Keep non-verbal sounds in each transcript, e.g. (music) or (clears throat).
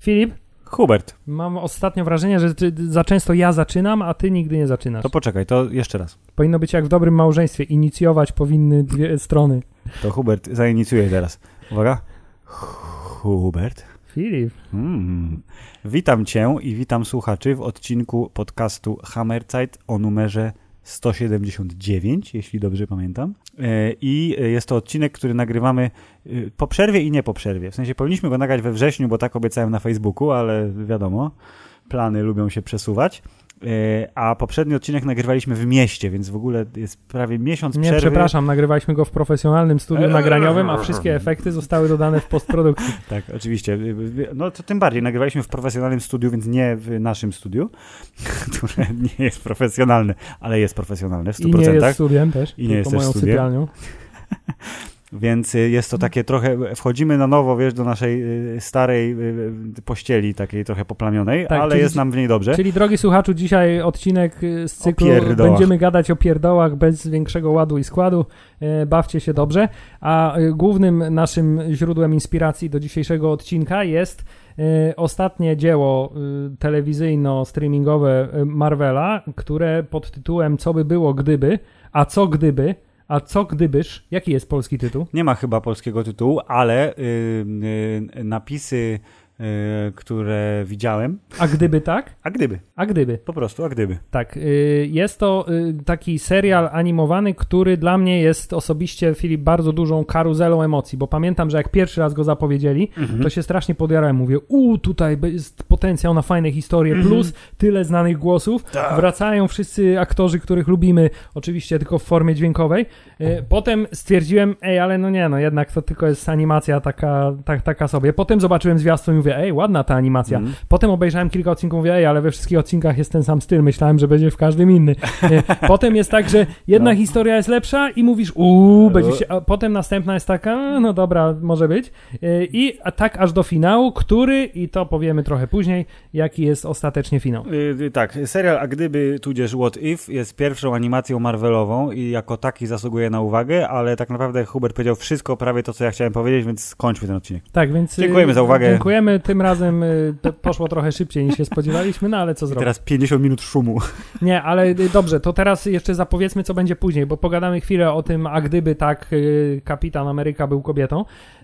Filip, Hubert, mam ostatnio wrażenie, że za często ja zaczynam, a ty nigdy nie zaczynasz. to poczekaj, to jeszcze raz. Powinno być jak w dobrym małżeństwie. Inicjować powinny dwie strony. To Hubert zainicjuje teraz. Uwaga. Hubert. Filip, Mm. Witam Cię i witam słuchaczy w odcinku podcastu Hammerzeit o numerze 179, jeśli dobrze pamiętam. E, I jest to odcinek, który nagrywamy e, po przerwie i nie po przerwie. W sensie powinniśmy go nagrać we wrześniu, bo tak obiecałem na Facebooku, ale wiadomo, plany lubią się przesuwać. E, A poprzedni odcinek nagrywaliśmy w mieście, więc w ogóle jest prawie miesiąc nie, przerwy. przepraszam, nagrywaliśmy go w profesjonalnym studiu Eee. nagraniowym, a wszystkie efekty zostały dodane w postprodukcji. (laughs) Tak, oczywiście. No to tym bardziej. Nagrywaliśmy w profesjonalnym studiu, więc nie w naszym studiu, (laughs) które nie jest profesjonalne, ale jest profesjonalne w I nie 100%. jest studiem też, I nie tylko jest też moją studiem. sypialnią. (laughs) Więc y, jest to takie trochę, wchodzimy na nowo, wiesz, do naszej y, starej y, pościeli, takiej trochę poplamionej, Tak, ale czyli- jest nam w niej dobrze. Czyli drogi słuchaczu, dzisiaj odcinek z cyklu będziemy gadać o pierdołach bez większego ładu i składu. E, Bawcie się dobrze. A głównym naszym źródłem inspiracji do dzisiejszego odcinka jest y, ostatnie dzieło telewizyjno-streamingowe Marvela, które pod tytułem Co by było gdyby, a co gdyby, a co gdybyż, jaki jest polski tytuł? Nie ma chyba polskiego tytułu, ale y, y, napisy, które widziałem, A gdyby tak? a gdyby, A gdyby. po prostu, a gdyby. Tak, y, jest to y, taki serial animowany, który dla mnie jest osobiście, Filip, bardzo dużą karuzelą emocji, bo pamiętam, że jak pierwszy raz go zapowiedzieli, Mhm. to się strasznie podjarałem. Mówię, u tutaj jest potencjał na fajne historie, plus tyle znanych głosów. Mhm. Tak. Wracają wszyscy aktorzy, których lubimy, oczywiście tylko w formie dźwiękowej. Y, Potem stwierdziłem, ej, ale no nie, no jednak to tylko jest animacja taka, tak, taka sobie. Potem zobaczyłem zwiastun i mówię, ej, ładna ta animacja. Mhm. Potem obejrzałem kilka odcinków, mówię, ej, ale we wszystkich odcinkach jest ten sam styl, myślałem, że będzie w każdym inny. (laughs) Potem jest tak, że jedna No. historia jest lepsza i mówisz, uuu, będzie się, a potem następna jest taka, "A, no dobra, może być. Yy, I tak aż do finału, który, i to powiemy trochę później, jaki jest ostatecznie finał. Y, y, tak, serial A Gdyby, tudzież What If jest pierwszą animacją Marvelową i jako taki zasługuje na uwagę, ale tak naprawdę Hubert powiedział wszystko, prawie to, co ja chciałem powiedzieć, więc skończmy ten odcinek. Tak, więc... Dziękujemy za uwagę. Dziękujemy, tym razem to poszło trochę szybciej niż się spodziewaliśmy, no ale co zrobić. teraz 50 minut szumu. Nie, ale y, dobrze, to teraz jeszcze zapowiedzmy, co będzie później, bo pogadamy chwilę o tym, a gdyby tak y, kapitan Ameryka był kobietą, y,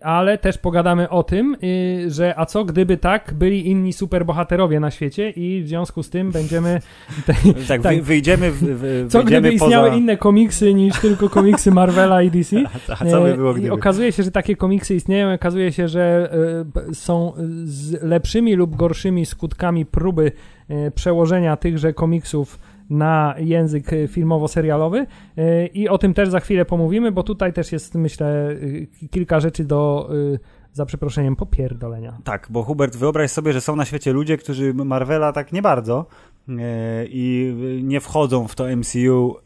ale też pogadamy o tym, y, że a co gdyby tak byli inni superbohaterowie na świecie i w związku z tym będziemy... (laughs) Te, Tak, Tak. Wy, wyjdziemy, w, w, co wyjdziemy gdyby istniały poza... inne komiksy niż tylko (laughs) komiksy Marvela i DC? A co by było E, I gdyby? okazuje się, że takie komiksy istnieją, okazuje się, że są z lepszymi lub gorszymi skutkami próby przełożenia tychże komiksów na język e, filmowo-serialowy E, i o tym też za chwilę pomówimy, bo tutaj też jest, myślę, e, kilka rzeczy do, za przeproszeniem, popierdolenia. Tak, bo Hubert, wyobraź sobie, że są na świecie ludzie, którzy Marvela tak nie bardzo i nie wchodzą w to MCU,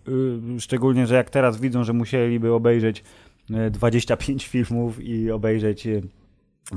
y, szczególnie, że jak teraz widzą, że musieliby obejrzeć e, 25 filmów i obejrzeć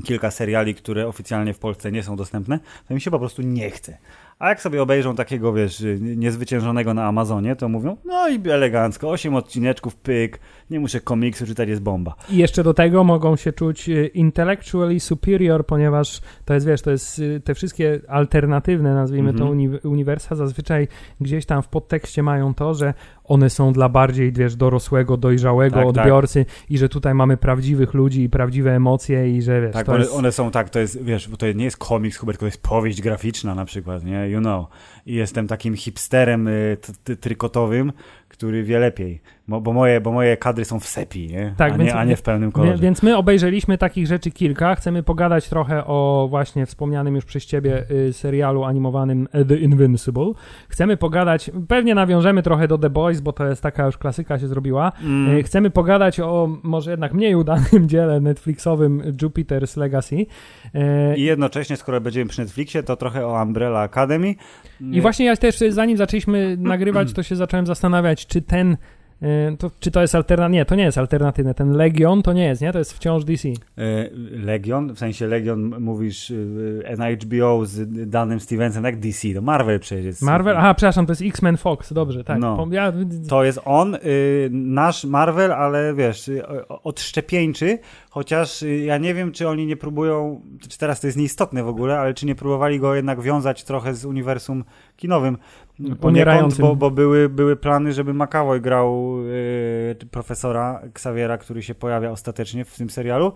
kilka seriali, które oficjalnie w Polsce nie są dostępne, to im się po prostu nie chce. A jak sobie obejrzą takiego, wiesz, niezwyciężonego na Amazonie, to mówią, no i elegancko, 8 odcineczków, pyk, nie muszę komiksu czytać, jest bomba. I jeszcze do tego mogą się czuć e, intellectually superior, ponieważ to jest, wiesz, to jest e, te wszystkie alternatywne, nazwijmy to, Mhm. uni- uniwersa, zazwyczaj gdzieś tam w podtekście mają to, że one są dla bardziej, wiesz, dorosłego, dojrzałego Tak, tak. odbiorcy i że tutaj mamy prawdziwych ludzi i prawdziwe emocje i że, wiesz, Tak, one, jest... one są tak, to jest, wiesz, bo to nie jest komiks, Hubert, to jest powieść graficzna na przykład, nie, you know. I jestem takim hipsterem y, trykotowym, który wie lepiej, bo, bo, moje, bo moje kadry są w sepi, nie, Tak, a, więc- nie, a nie w pełnym kolorze. więc my obejrzeliśmy takich rzeczy kilka. Chcemy pogadać trochę o właśnie wspomnianym już przez ciebie y, serialu animowanym The Invincible. Chcemy pogadać, pewnie nawiążemy trochę do The Boys, bo to jest taka już klasyka się zrobiła. Mm, Y, Chcemy pogadać o może jednak mniej udanym (laughs) dziele Netflixowym Jupiter's Legacy. Y, I jednocześnie, skoro będziemy przy Netflixie, to trochę o Umbrella Academy. I właśnie ja też, zanim zaczęliśmy nagrywać, to się zacząłem zastanawiać, czy ten to, czy to jest alternatywne? Nie, to nie jest alternatywne. Ten Legion to nie jest, nie? To jest wciąż DC. E, Legion, w sensie Legion mówisz e, na HBO z danym Stevensem, jak DC, to Marvel przecież jest. Marvel? Aha, przepraszam, to jest X-Men Fox, dobrze, tak. No. Ja... To jest on, nasz Marvel, ale wiesz, odszczepieńczy, chociaż ja nie wiem, czy oni nie próbują, czy teraz to jest nieistotne w ogóle, ale czy nie próbowali go jednak wiązać trochę z uniwersum kinowym, Poniekąd, bo, bo były, były plany, żeby McAvoy grał y, profesora Xaviera, który się pojawia ostatecznie w tym serialu,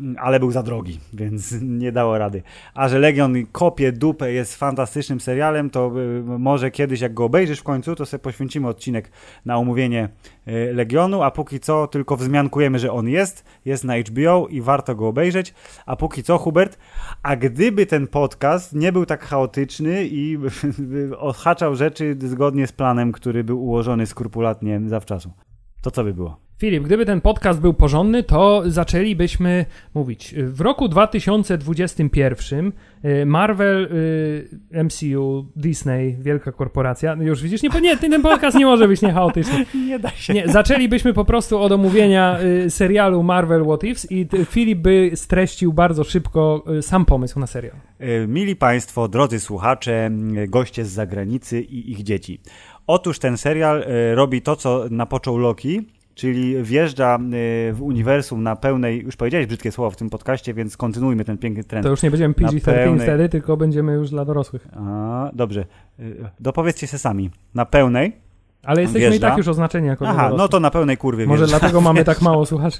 mm, ale był za drogi, (laughs) więc nie dało rady. A że Legion kopie dupę jest fantastycznym serialem, to y, może kiedyś jak go obejrzysz w końcu, to sobie poświęcimy odcinek na omówienie Legionu, a póki co tylko wzmiankujemy, że on jest, jest na HBO i warto go obejrzeć. A póki co, Hubert, a gdyby ten podcast nie był tak chaotyczny i (laughs) odhaczał rzeczy zgodnie z planem, który był ułożony skrupulatnie zawczasu. To co by było? Filip, gdyby ten podcast był porządny, to zaczęlibyśmy mówić. W roku 2021 y, Marvel, y, MCU, Disney, wielka korporacja. No już widzisz, nie, nie, ten podcast nie może być niechaotyczny. (laughs) Nie da się. Nie, zaczęlibyśmy po prostu od omówienia y, serialu Marvel What Ifs i Filip by streścił bardzo szybko sam pomysł na serial. Mili Państwo, drodzy słuchacze, goście z zagranicy i ich dzieci. Otóż ten serial robi to, co napoczął Loki, czyli wjeżdża y, w uniwersum na pełnej, już powiedziałeś brzydkie słowo w tym podcaście, więc kontynuujmy ten piękny trend. To już nie będziemy PG-13 pełnej... wtedy, tylko będziemy już dla dorosłych. A, dobrze. Y, dopowiedzcie się sami. Na pełnej ale jesteśmy wjeżdża. i tak już oznaczeni jako Aha, no to na pełnej kurwie Może wjeżdża. dlatego mamy tak (laughs) mało słuchaczy.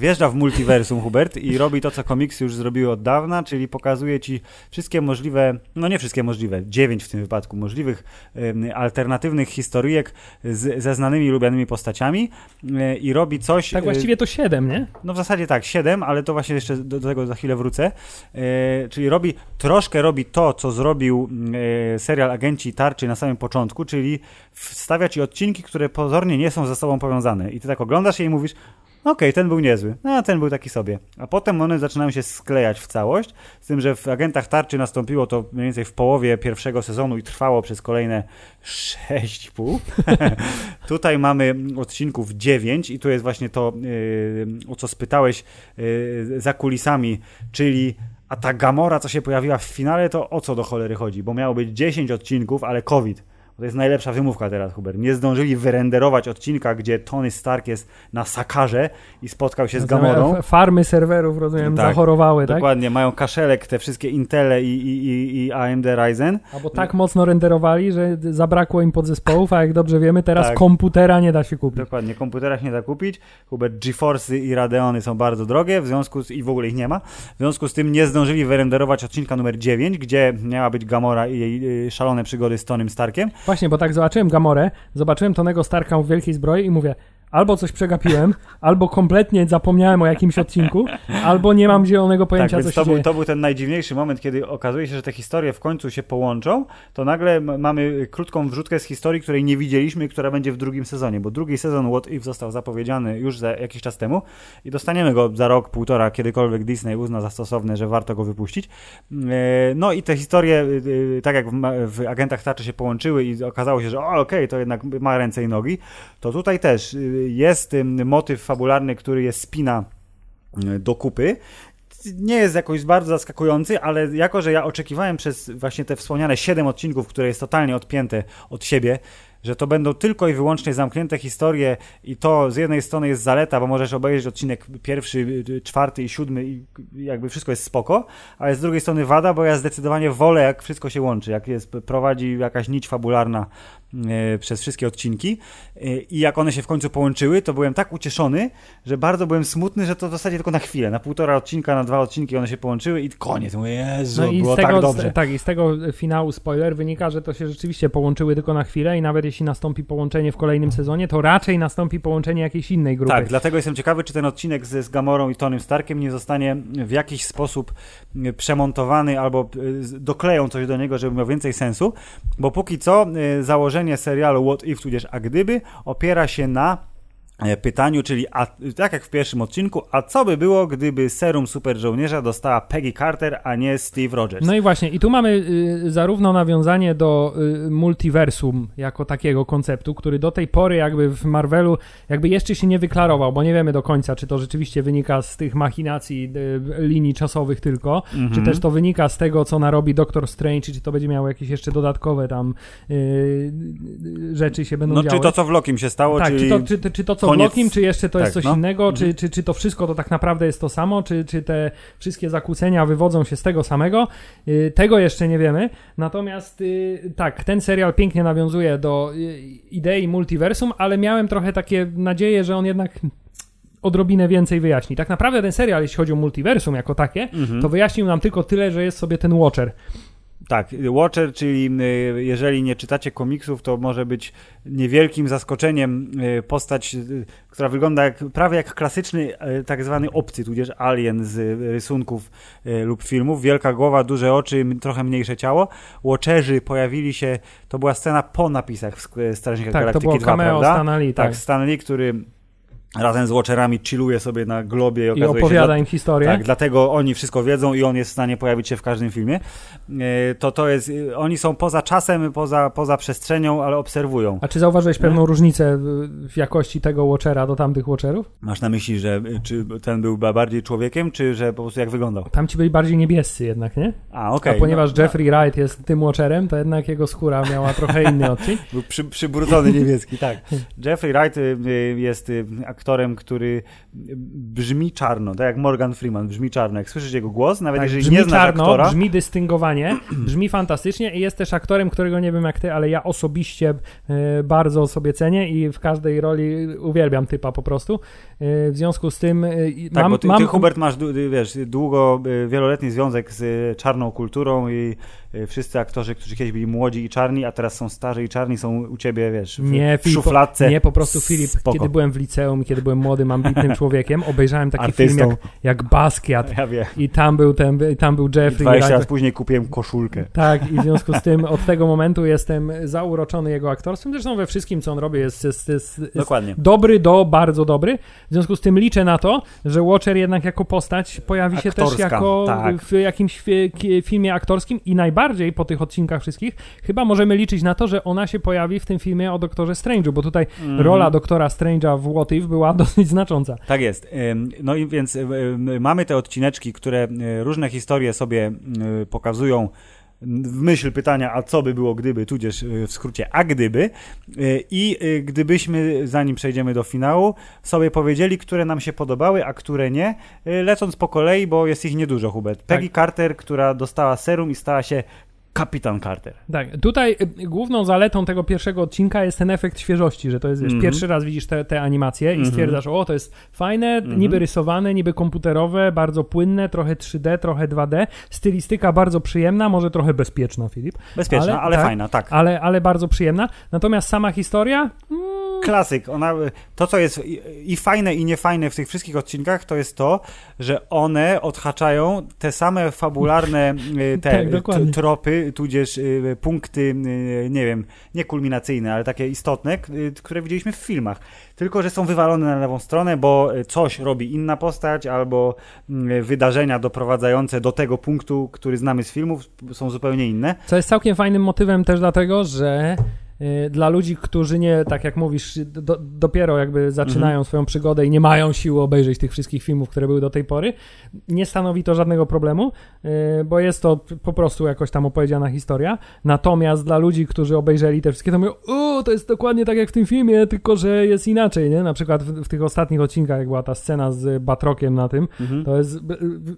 Wjeżdża w multiversum Hubert i robi to, co komiksy już zrobiły od dawna, czyli pokazuje ci wszystkie możliwe, no nie wszystkie możliwe, dziewięć w tym wypadku możliwych um, alternatywnych historyjek z, ze znanymi lubianymi postaciami um, i robi coś... Tak właściwie to siedem, nie? No w zasadzie tak, siedem, ale to właśnie jeszcze do, do tego za chwilę wrócę. E, czyli robi, troszkę robi to, co zrobił e, serial Agenci Tarczy na samym początku, czyli wstawia ci odcinki, które pozornie nie są ze sobą powiązane. I ty tak oglądasz je i mówisz, okej, okay, ten był niezły, a ten był taki sobie. A potem one zaczynają się sklejać w całość, z tym, że w Agentach Tarczy nastąpiło to mniej więcej w połowie pierwszego sezonu i trwało przez kolejne 6,5. (laughs) Tutaj mamy odcinków 9 i tu jest właśnie to, yy, o co spytałeś yy, za kulisami, czyli a ta Gamora, co się pojawiła w finale, to o co do cholery chodzi? Bo miało być 10 odcinków, ale COVID to jest najlepsza wymówka teraz, Hubert. Nie zdążyli wyrenderować odcinka, gdzie Tony Stark jest na Sakarze i spotkał się z Gamorą. Farmy serwerów, rozumiem, tak, zachorowały, tak? Dokładnie, mają kaszelek, te wszystkie Intele i, i, i AMD Ryzen. Albo tak mocno renderowali, że zabrakło im podzespołów, a jak dobrze wiemy, teraz tak. komputera nie da się kupić. Dokładnie, komputera się nie da kupić. Hubert, GeForce'y i Radeony są bardzo drogie, w związku z, i w ogóle ich nie ma. W związku z tym nie zdążyli wyrenderować odcinka numer 9, gdzie miała być Gamora i jej y, szalone przygody z Tonym Starkiem. Właśnie, bo tak zobaczyłem Gamorę, zobaczyłem Tonego Starka w wielkiej zbroi i mówię, albo coś przegapiłem, albo kompletnie zapomniałem o jakimś odcinku, albo nie mam zielonego pojęcia, tak, co się to dzieje. Był, to był ten najdziwniejszy moment, kiedy okazuje się, że te historie w końcu się połączą, to nagle mamy krótką wrzutkę z historii, której nie widzieliśmy i która będzie w drugim sezonie, bo drugi sezon What If został zapowiedziany już za jakiś czas temu i dostaniemy go za rok, półtora, kiedykolwiek Disney uzna za stosowne, że warto go wypuścić. E, no i te historie, e, tak jak w, Agentach Tarczy się połączyły i okazało się, że okej, okay, to jednak ma ręce i nogi, to tutaj też jest motyw fabularny, który jest spina e, do kupy. Nie jest jakoś bardzo zaskakujący, ale jako, że ja oczekiwałem przez właśnie te wspomniane 7 odcinków, które jest totalnie odpięte od siebie, że to będą tylko i wyłącznie zamknięte historie i to z jednej strony jest zaleta, bo możesz obejrzeć odcinek pierwszy, czwarty i siódmy i jakby wszystko jest spoko, ale z drugiej strony wada, bo ja zdecydowanie wolę, jak wszystko się łączy, jak jest, prowadzi jakaś nić fabularna e, przez wszystkie odcinki e, i jak one się w końcu połączyły, to byłem tak ucieszony, że bardzo byłem smutny, że to w zasadzie tylko na chwilę, na półtora odcinka, na dwa odcinki one się połączyły i koniec. Mówię, Jezu, no i było tak tego, tak dobrze. Tak, i z tego finału spoiler wynika, że to się rzeczywiście połączyły tylko na chwilę i nawet jeśli nastąpi połączenie w kolejnym sezonie, to raczej nastąpi połączenie jakiejś innej grupy. Tak, dlatego jestem ciekawy, czy ten odcinek z, z Gamorą i Tonym Starkiem nie zostanie w jakiś sposób e, przemontowany albo e, dokleją coś do niego, żeby miał więcej sensu, bo póki co e, założenie serialu What If, tudzież A Gdyby opiera się na pytaniu, czyli a, tak jak w pierwszym odcinku, a co by było, gdyby serum super żołnierza dostała Peggy Carter, a nie Steve Rogers? No i właśnie, i tu mamy y, zarówno nawiązanie do y, multiversum jako takiego konceptu, który do tej pory jakby w Marvelu jakby jeszcze się nie wyklarował, bo nie wiemy do końca, czy to rzeczywiście wynika z tych machinacji y, linii czasowych tylko, Mhm. czy też to wynika z tego, co narobi Doctor Strange, czy to będzie miało jakieś jeszcze dodatkowe tam y, rzeczy się będą no działy. czy to, co w Lokim się stało, Tak, czyli... czy to, czy, czy to co koniec- w Lokim, czy jeszcze to jest Tak, coś no. innego, Mhm. czy, czy, czy to wszystko to tak naprawdę jest to samo, czy, czy te wszystkie zakłócenia wywodzą się z tego samego, y, tego jeszcze nie wiemy. Natomiast y, tak, ten serial pięknie nawiązuje do y, idei multiversum, ale miałem trochę takie nadzieję, że on jednak odrobinę więcej wyjaśni. Tak naprawdę ten serial, jeśli chodzi o multiversum jako takie, Mhm. to wyjaśnił nam tylko tyle, że jest sobie ten Watcher. Tak, Watcher, czyli y, jeżeli nie czytacie komiksów, to może być niewielkim zaskoczeniem y, postać, y, która wygląda jak, prawie jak klasyczny tak zwany obcy, tudzież alien z rysunków lub filmów. Wielka głowa, duże oczy, trochę mniejsze ciało. Watcherzy pojawili się, to była scena po napisach w Strażnikach Tak, to Galaktyki było 2, cameo prawda? Stana Lee, Tak, tak. Stan Lee, który razem z Watcherami chilluje sobie na globie i I się, opowiada że- im historię. tak, dlatego oni wszystko wiedzą i on jest w stanie pojawić się w każdym filmie. E, To to jest, e, oni są poza czasem, poza, poza przestrzenią, ale obserwują. A czy zauważyłeś pewną różnicę w- jakości tego Watchera do tamtych Watcherów? Masz na myśli, że e, czy ten był bardziej człowiekiem, czy że po prostu jak wyglądał? Tam ci byli bardziej niebiescy jednak, nie? A, okej. A ponieważ no, Jeffrey Wright jest tym Watcherem, to jednak jego skóra miała trochę inny odcień. (laughs) Był przy, przybrudzony niebieski, tak. Jeffrey Wright jest y, aktorem, który brzmi czarno, tak jak Morgan Freeman, brzmi czarno. Jak słyszysz jego głos, nawet Tak, jeżeli brzmi nie znasz czarno, aktora, brzmi dystyngowanie, (clears throat) brzmi fantastycznie i jest też aktorem, którego nie wiem jak ty, ale ja osobiście e, bardzo sobie cenię i w każdej roli uwielbiam typa po prostu. E, w związku z tym e, Tak, mam, bo ty, mam ty Hubert masz, wiesz, długo, wieloletni związek z czarną kulturą i wszyscy aktorzy, którzy kiedyś byli młodzi i czarni, a teraz są starzy i czarni, są u ciebie, wiesz, w, nie, Filip, szufladce. nie, po prostu Filip, Spoko. kiedy byłem w liceum, kiedy byłem młodym, ambitnym człowiekiem, obejrzałem taki Artystą. film jak, jak Basquiat Ja wiem. i tam był, ten, tam był Jeffrey 20 Wright. lat później kupiłem koszulkę. Tak, i w związku z tym (laughs) od tego momentu jestem zauroczony jego aktorstwem. Zresztą we wszystkim, co on robi, jest, jest, jest, jest Dokładnie. dobry do bardzo dobry. W związku z tym liczę na to, że Watcher jednak jako postać pojawi się też Aktorska, jako tak. w jakimś fi- ki- filmie aktorskim i najbardziej po tych odcinkach wszystkich chyba możemy liczyć na to, że ona się pojawi w tym filmie o Doktorze Strange'u, bo tutaj Mhm. rola Doktora Strange'a w What If była (laughs) dosyć znacząca. Tak jest. No i więc mamy te odcineczki, które różne historie sobie pokazują w myśl pytania, a co by było gdyby, tudzież y, w skrócie, a gdyby. Y, I y, gdybyśmy, zanim przejdziemy do finału, sobie powiedzieli, które nam się podobały, a które nie, lecąc po kolei, bo jest ich niedużo, Hubert. Peggy Carter, która dostała serum i stała się kapitan Carter. Tak, tutaj y, główną zaletą tego pierwszego odcinka jest ten efekt świeżości, że to jest, wiesz, Mhm. pierwszy raz widzisz te, te animacje i Mhm. stwierdzasz, o, to jest fajne, Mhm. niby rysowane, niby komputerowe, bardzo płynne, trochę 3D, trochę 2D, stylistyka bardzo przyjemna, może trochę bezpieczna, Filip, Bezpieczna, ale, Ale- tak. fajna, tak. ale, ale bardzo przyjemna. Natomiast sama historia, Klasyk. Ona, to, co jest i, i fajne, i niefajne w tych wszystkich odcinkach, to jest to, że one odhaczają te same fabularne (laughs) y, te Tak, tropy, tudzież y, punkty, y, nie wiem, nie kulminacyjne, ale takie istotne, które widzieliśmy w filmach. Tylko, że są wywalone na lewą stronę, bo coś robi inna postać, albo y, wydarzenia doprowadzające do tego punktu, który znamy z filmów, są zupełnie inne. co jest całkiem fajnym motywem też dlatego, że dla ludzi, którzy nie, tak jak mówisz, do, dopiero jakby zaczynają Mhm. swoją przygodę i nie mają siły obejrzeć tych wszystkich filmów, które były do tej pory, nie stanowi to żadnego problemu, y, bo jest to po prostu jakoś tam opowiedziana historia. Natomiast dla ludzi, którzy obejrzeli te wszystkie, to mówią, o, to jest dokładnie tak jak w tym filmie, tylko że jest inaczej, nie? Na przykład w, w tych ostatnich odcinkach, jak była ta scena z Batrokiem na tym, Mhm. to jest,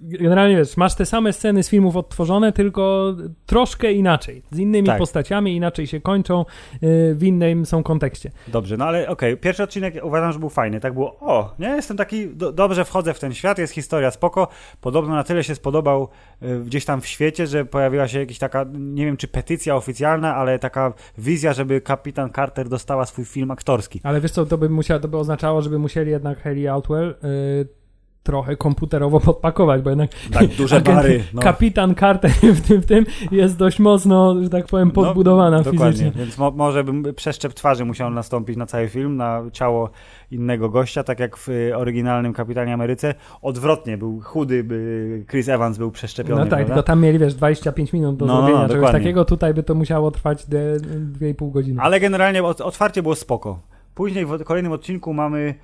generalnie wiesz, masz te same sceny z filmów odtworzone, tylko troszkę inaczej, z innymi Tak. postaciami, inaczej się kończą, y, w innym są kontekście. Dobrze, no ale okej, pierwszy odcinek uważam, że był fajny. Tak było, o, nie, jestem taki, do, dobrze wchodzę w ten świat, jest historia spoko. Podobno na tyle się spodobał y, gdzieś tam w świecie, że pojawiła się jakaś taka, nie wiem czy petycja oficjalna, ale taka wizja, żeby kapitan Carter dostała swój film aktorski. Ale wiesz co, to by, musiało, to by oznaczało, żeby musieli jednak Haley Outwell y, trochę komputerowo (laughs) podpakować, bo jednak tak, (laughs) duże agent, bary. No. kapitan Carter (laughs) w tym, w tym jest dość mocno, że tak powiem, No, podbudowana dokładnie. fizycznie. Więc mo może bym przeszczep twarzy musiał nastąpić na cały film, na ciało innego gościa, tak jak w y, oryginalnym Kapitanie Ameryce. Odwrotnie, był chudy, by Chris Evans był przeszczepiony. No tak, prawda? tylko tam mieli, wiesz, 25 minut do No, no, zrobienia no, czegoś dokładnie. takiego, tutaj by to musiało trwać de- 2,5 godziny. Ale generalnie ot- otwarcie było spoko. Później w kolejnym odcinku mamy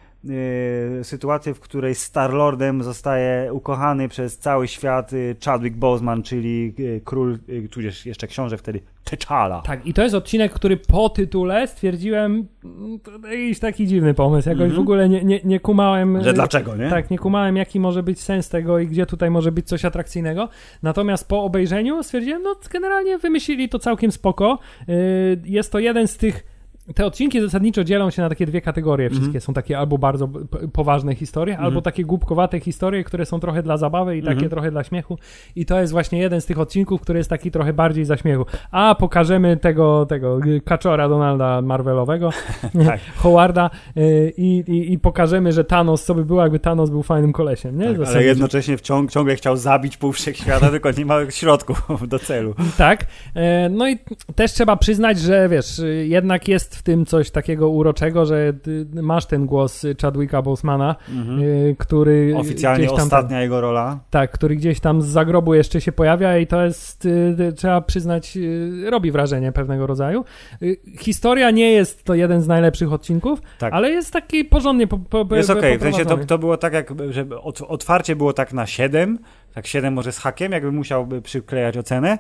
sytuację, w której Star-Lordem zostaje ukochany przez cały świat e, Chadwick Boseman, czyli e, król, e, tudzież jeszcze książę wtedy, T'Challa. Tak, i to jest odcinek, który po tytule stwierdziłem, mm, to jakiś taki dziwny pomysł, jakoś Mhm. w ogóle nie, nie, nie kumałem... Że dlaczego, nie? Tak, nie kumałem, jaki może być sens tego i gdzie tutaj może być coś atrakcyjnego. Natomiast po obejrzeniu stwierdziłem, no generalnie wymyślili to całkiem spoko. Jest to jeden z tych. Te odcinki zasadniczo dzielą się na takie dwie kategorie. Wszystkie Mhm. są takie albo bardzo poważne historie, albo takie głupkowate historie, które są trochę dla zabawy i takie Mhm. trochę dla śmiechu. I to jest właśnie jeden z tych odcinków, który jest taki trochę bardziej za śmiechu. A pokażemy tego, tego y, kaczora Donalda Marvelowego, (laughs) Tak. (laughs) Howarda y, i, i, i pokażemy, że Thanos, co by było, jakby Thanos był fajnym kolesiem, nie? Tak, ale jednocześnie wciąg, ciągle chciał zabić pół wszechświata, (laughs) tylko nie ma środków do celu. Tak. E, No i też trzeba przyznać, że wiesz, jednak jest w tym coś takiego uroczego, że masz ten głos Chadwicka Bosemana, Mhm. y, który Oficjalnie tam, ostatnia jego rola. Tak, który gdzieś tam z zagrobu jeszcze się pojawia i to jest, y, y, trzeba przyznać, robi wrażenie pewnego rodzaju. Historia nie jest to jeden z najlepszych odcinków, Tak. ale jest taki porządnie po, po, Jest okej, w sensie to, to było tak, jak, że ot- otwarcie było tak na 7, tak 7 może z hakiem, jakby musiałby przyklejać ocenę.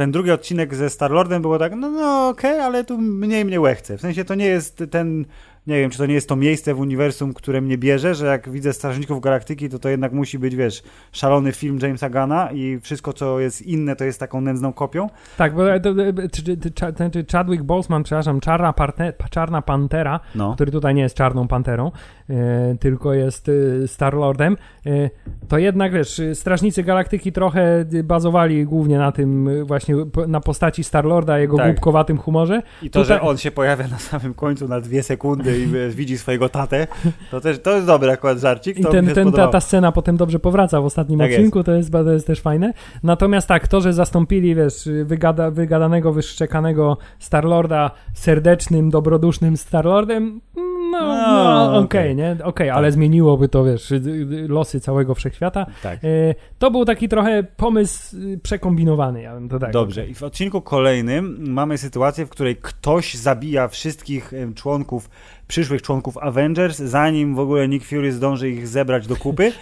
Ten drugi odcinek ze Starlordem było tak, no, no okej, ale tu mniej mnie łechce. W sensie to nie jest ten, nie wiem, czy to nie jest to miejsce w uniwersum, które mnie bierze, że jak widzę Strażników Galaktyki, to to jednak musi być, wiesz, szalony film Jamesa Gana i wszystko, co jest inne, to jest taką nędzną kopią. Tak, bo e, e, czy- ten- Chadwick Boseman, przepraszam, Czarna, Parte, Czarna Pantera, No. który tutaj nie jest Czarną Panterą, e, tylko jest e, Star-Lordem, e, to jednak, wiesz, e, Strażnicy Galaktyki trochę e, bazowali głównie na tym e, właśnie, na postaci Star-Lorda, jego Tak. głupkowatym humorze. I to, Tutaj- że on się pojawia na samym końcu na dwie sekundy i wiesz, widzi swojego tatę, to też to jest dobry akurat żarcik. I ten, ten, ta, ta scena potem dobrze powraca w ostatnim Tak odcinku, to jest, to jest też fajne. Natomiast tak, to, że zastąpili, wiesz, wygada, wygadanego, wyszczekanego Starlorda serdecznym, dobrodusznym Starlordem, no, No, no okej, okej. nie? Okej, ale zmieniłoby to, wiesz, losy całego wszechświata. Tak. E, To był taki trochę pomysł y, przekombinowany, ja bym to tak Dobrze. I w odcinku kolejnym mamy sytuację, w której ktoś zabija wszystkich członków, przyszłych członków Avengers, zanim w ogóle Nick Fury zdąży ich zebrać do kupy.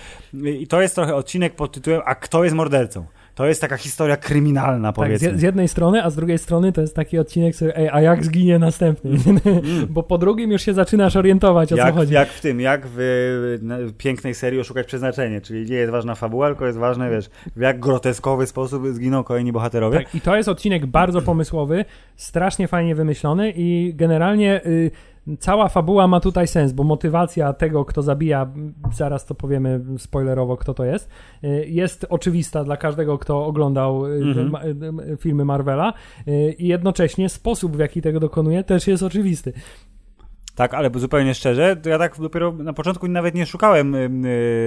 I to jest trochę odcinek pod tytułem A kto jest mordercą? To jest taka historia kryminalna, Tak, powiedzmy. z, z jednej strony, a z drugiej strony to jest taki odcinek, który, ej, a jak zginie następny? (laughs) Bo po drugim już się zaczynasz orientować, o co Mm. jak, chodzi. jak w tym, jak w na, pięknej serii Oszukać Przeznaczenie, czyli nie jest ważna fabuła, tylko jest ważne, wiesz, w jak groteskowy sposób zginą kolejni bohaterowie. Tak, i to jest odcinek bardzo pomysłowy, strasznie fajnie wymyślony i generalnie y, cała fabuła ma tutaj sens, bo motywacja tego, kto zabija, zaraz to powiemy spoilerowo, kto to jest, y, jest oczywista dla każdego, kto oglądał y, Mhm. y, filmy Marvela i jednocześnie sposób, w jaki tego dokonuje, też jest oczywisty. Tak, ale zupełnie szczerze, to ja tak dopiero na początku nawet nie szukałem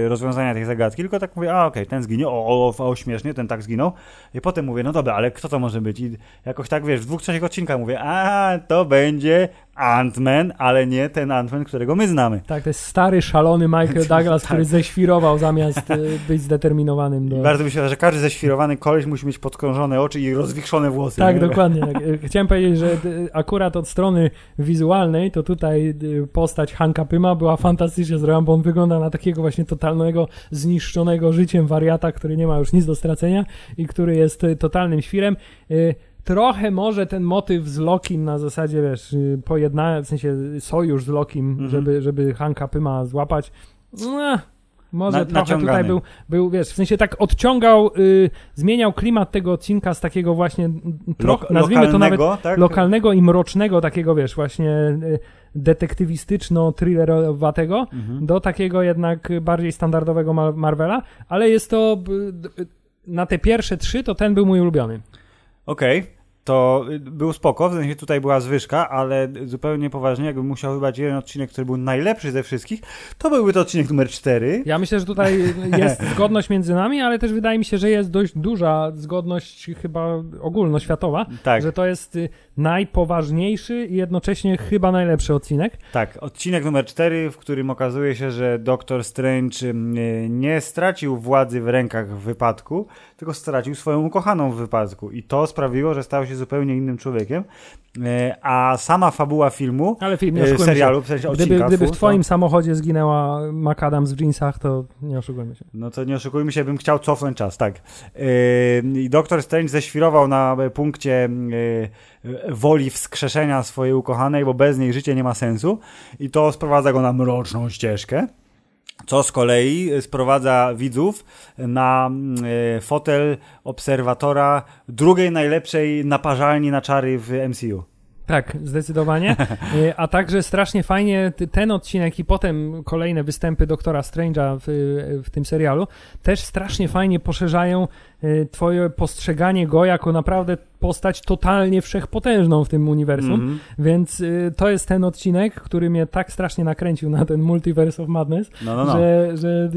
rozwiązania tej zagadki, tylko tak mówię, a okej, ten zginie, o, o, o, śmiesznie, ten tak zginął. I potem mówię, no dobra, ale kto to może być? I jakoś tak, wiesz, w dwóch, trzech odcinkach mówię, a to będzie Ant-Man, ale nie ten Ant-Man, którego my znamy. Tak, to jest stary, szalony Michael (laughs) Douglas, Tak. który ześwirował zamiast y, być zdeterminowanym do... I bardzo wydaje, że każdy ześwirowany koleś musi mieć podkrążone oczy i rozwichrzone włosy. Tak, nie? dokładnie. Tak. (laughs) E, Chciałem powiedzieć, że akurat od strony wizualnej to tutaj postać Hanka Pyma była fantastycznie zrobiona, bo on wygląda na takiego właśnie totalnego, zniszczonego życiem wariata, który nie ma już nic do stracenia i który jest y, totalnym świrem. Trochę może ten motyw z Lokim na zasadzie, wiesz, pojednania, w sensie sojusz z Lokim, Mhm. żeby, żeby Hanka Pyma złapać. No, może Na- trochę tutaj był, był, wiesz, w sensie tak odciągał, y, zmieniał klimat tego odcinka z takiego właśnie, Lo- nazwijmy to nawet lokalnego, tak? lokalnego i mrocznego, takiego wiesz, właśnie y, detektywistyczno-thrillerowatego Mhm. do takiego jednak bardziej standardowego Ma- Marvela, ale jest to y, y, na te pierwsze trzy to ten był mój ulubiony. Okej. to był spoko, w sensie tutaj była zwyżka, ale zupełnie poważnie, jakbym musiał wybrać jeden odcinek, który był najlepszy ze wszystkich, to byłby to odcinek numer 4. Ja myślę, że tutaj jest (laughs) zgodność między nami, ale też wydaje mi się, że jest dość duża zgodność chyba ogólnoświatowa, Tak, że to jest y, najpoważniejszy i jednocześnie chyba najlepszy odcinek. tak. Odcinek numer 4, w którym okazuje się, że Doktor Strange y, nie stracił władzy w rękach w wypadku, tylko stracił swoją ukochaną w wypadku. I to sprawiło, że stał się zupełnie innym człowiekiem. E, A sama fabuła filmu, Ale film, nie się. serialu, w sensie Gdyby, odcinka, gdyby w fu, twoim samochodzie zginęła McAdams w jeansach, to nie oszukujmy się. No to nie oszukujmy się, bym chciał cofnąć czas, tak. I Doktor Strange ześwirował na punkcie woli wskrzeszenia swojej ukochanej, bo bez niej życie nie ma sensu i to sprowadza go na mroczną ścieżkę. Co z kolei sprowadza widzów na yy, fotel obserwatora drugiej najlepszej naparzalni na czary w MCU. Tak, zdecydowanie. Y, (laughs) A także strasznie fajnie ten odcinek i potem kolejne występy doktora Strange'a w, w tym serialu też strasznie fajnie poszerzają twoje postrzeganie go jako naprawdę postać totalnie wszechpotężną w tym uniwersum. Mhm. Więc y, to jest ten odcinek, który mnie tak strasznie nakręcił na ten Multiverse of Madness, No, no, no. że, że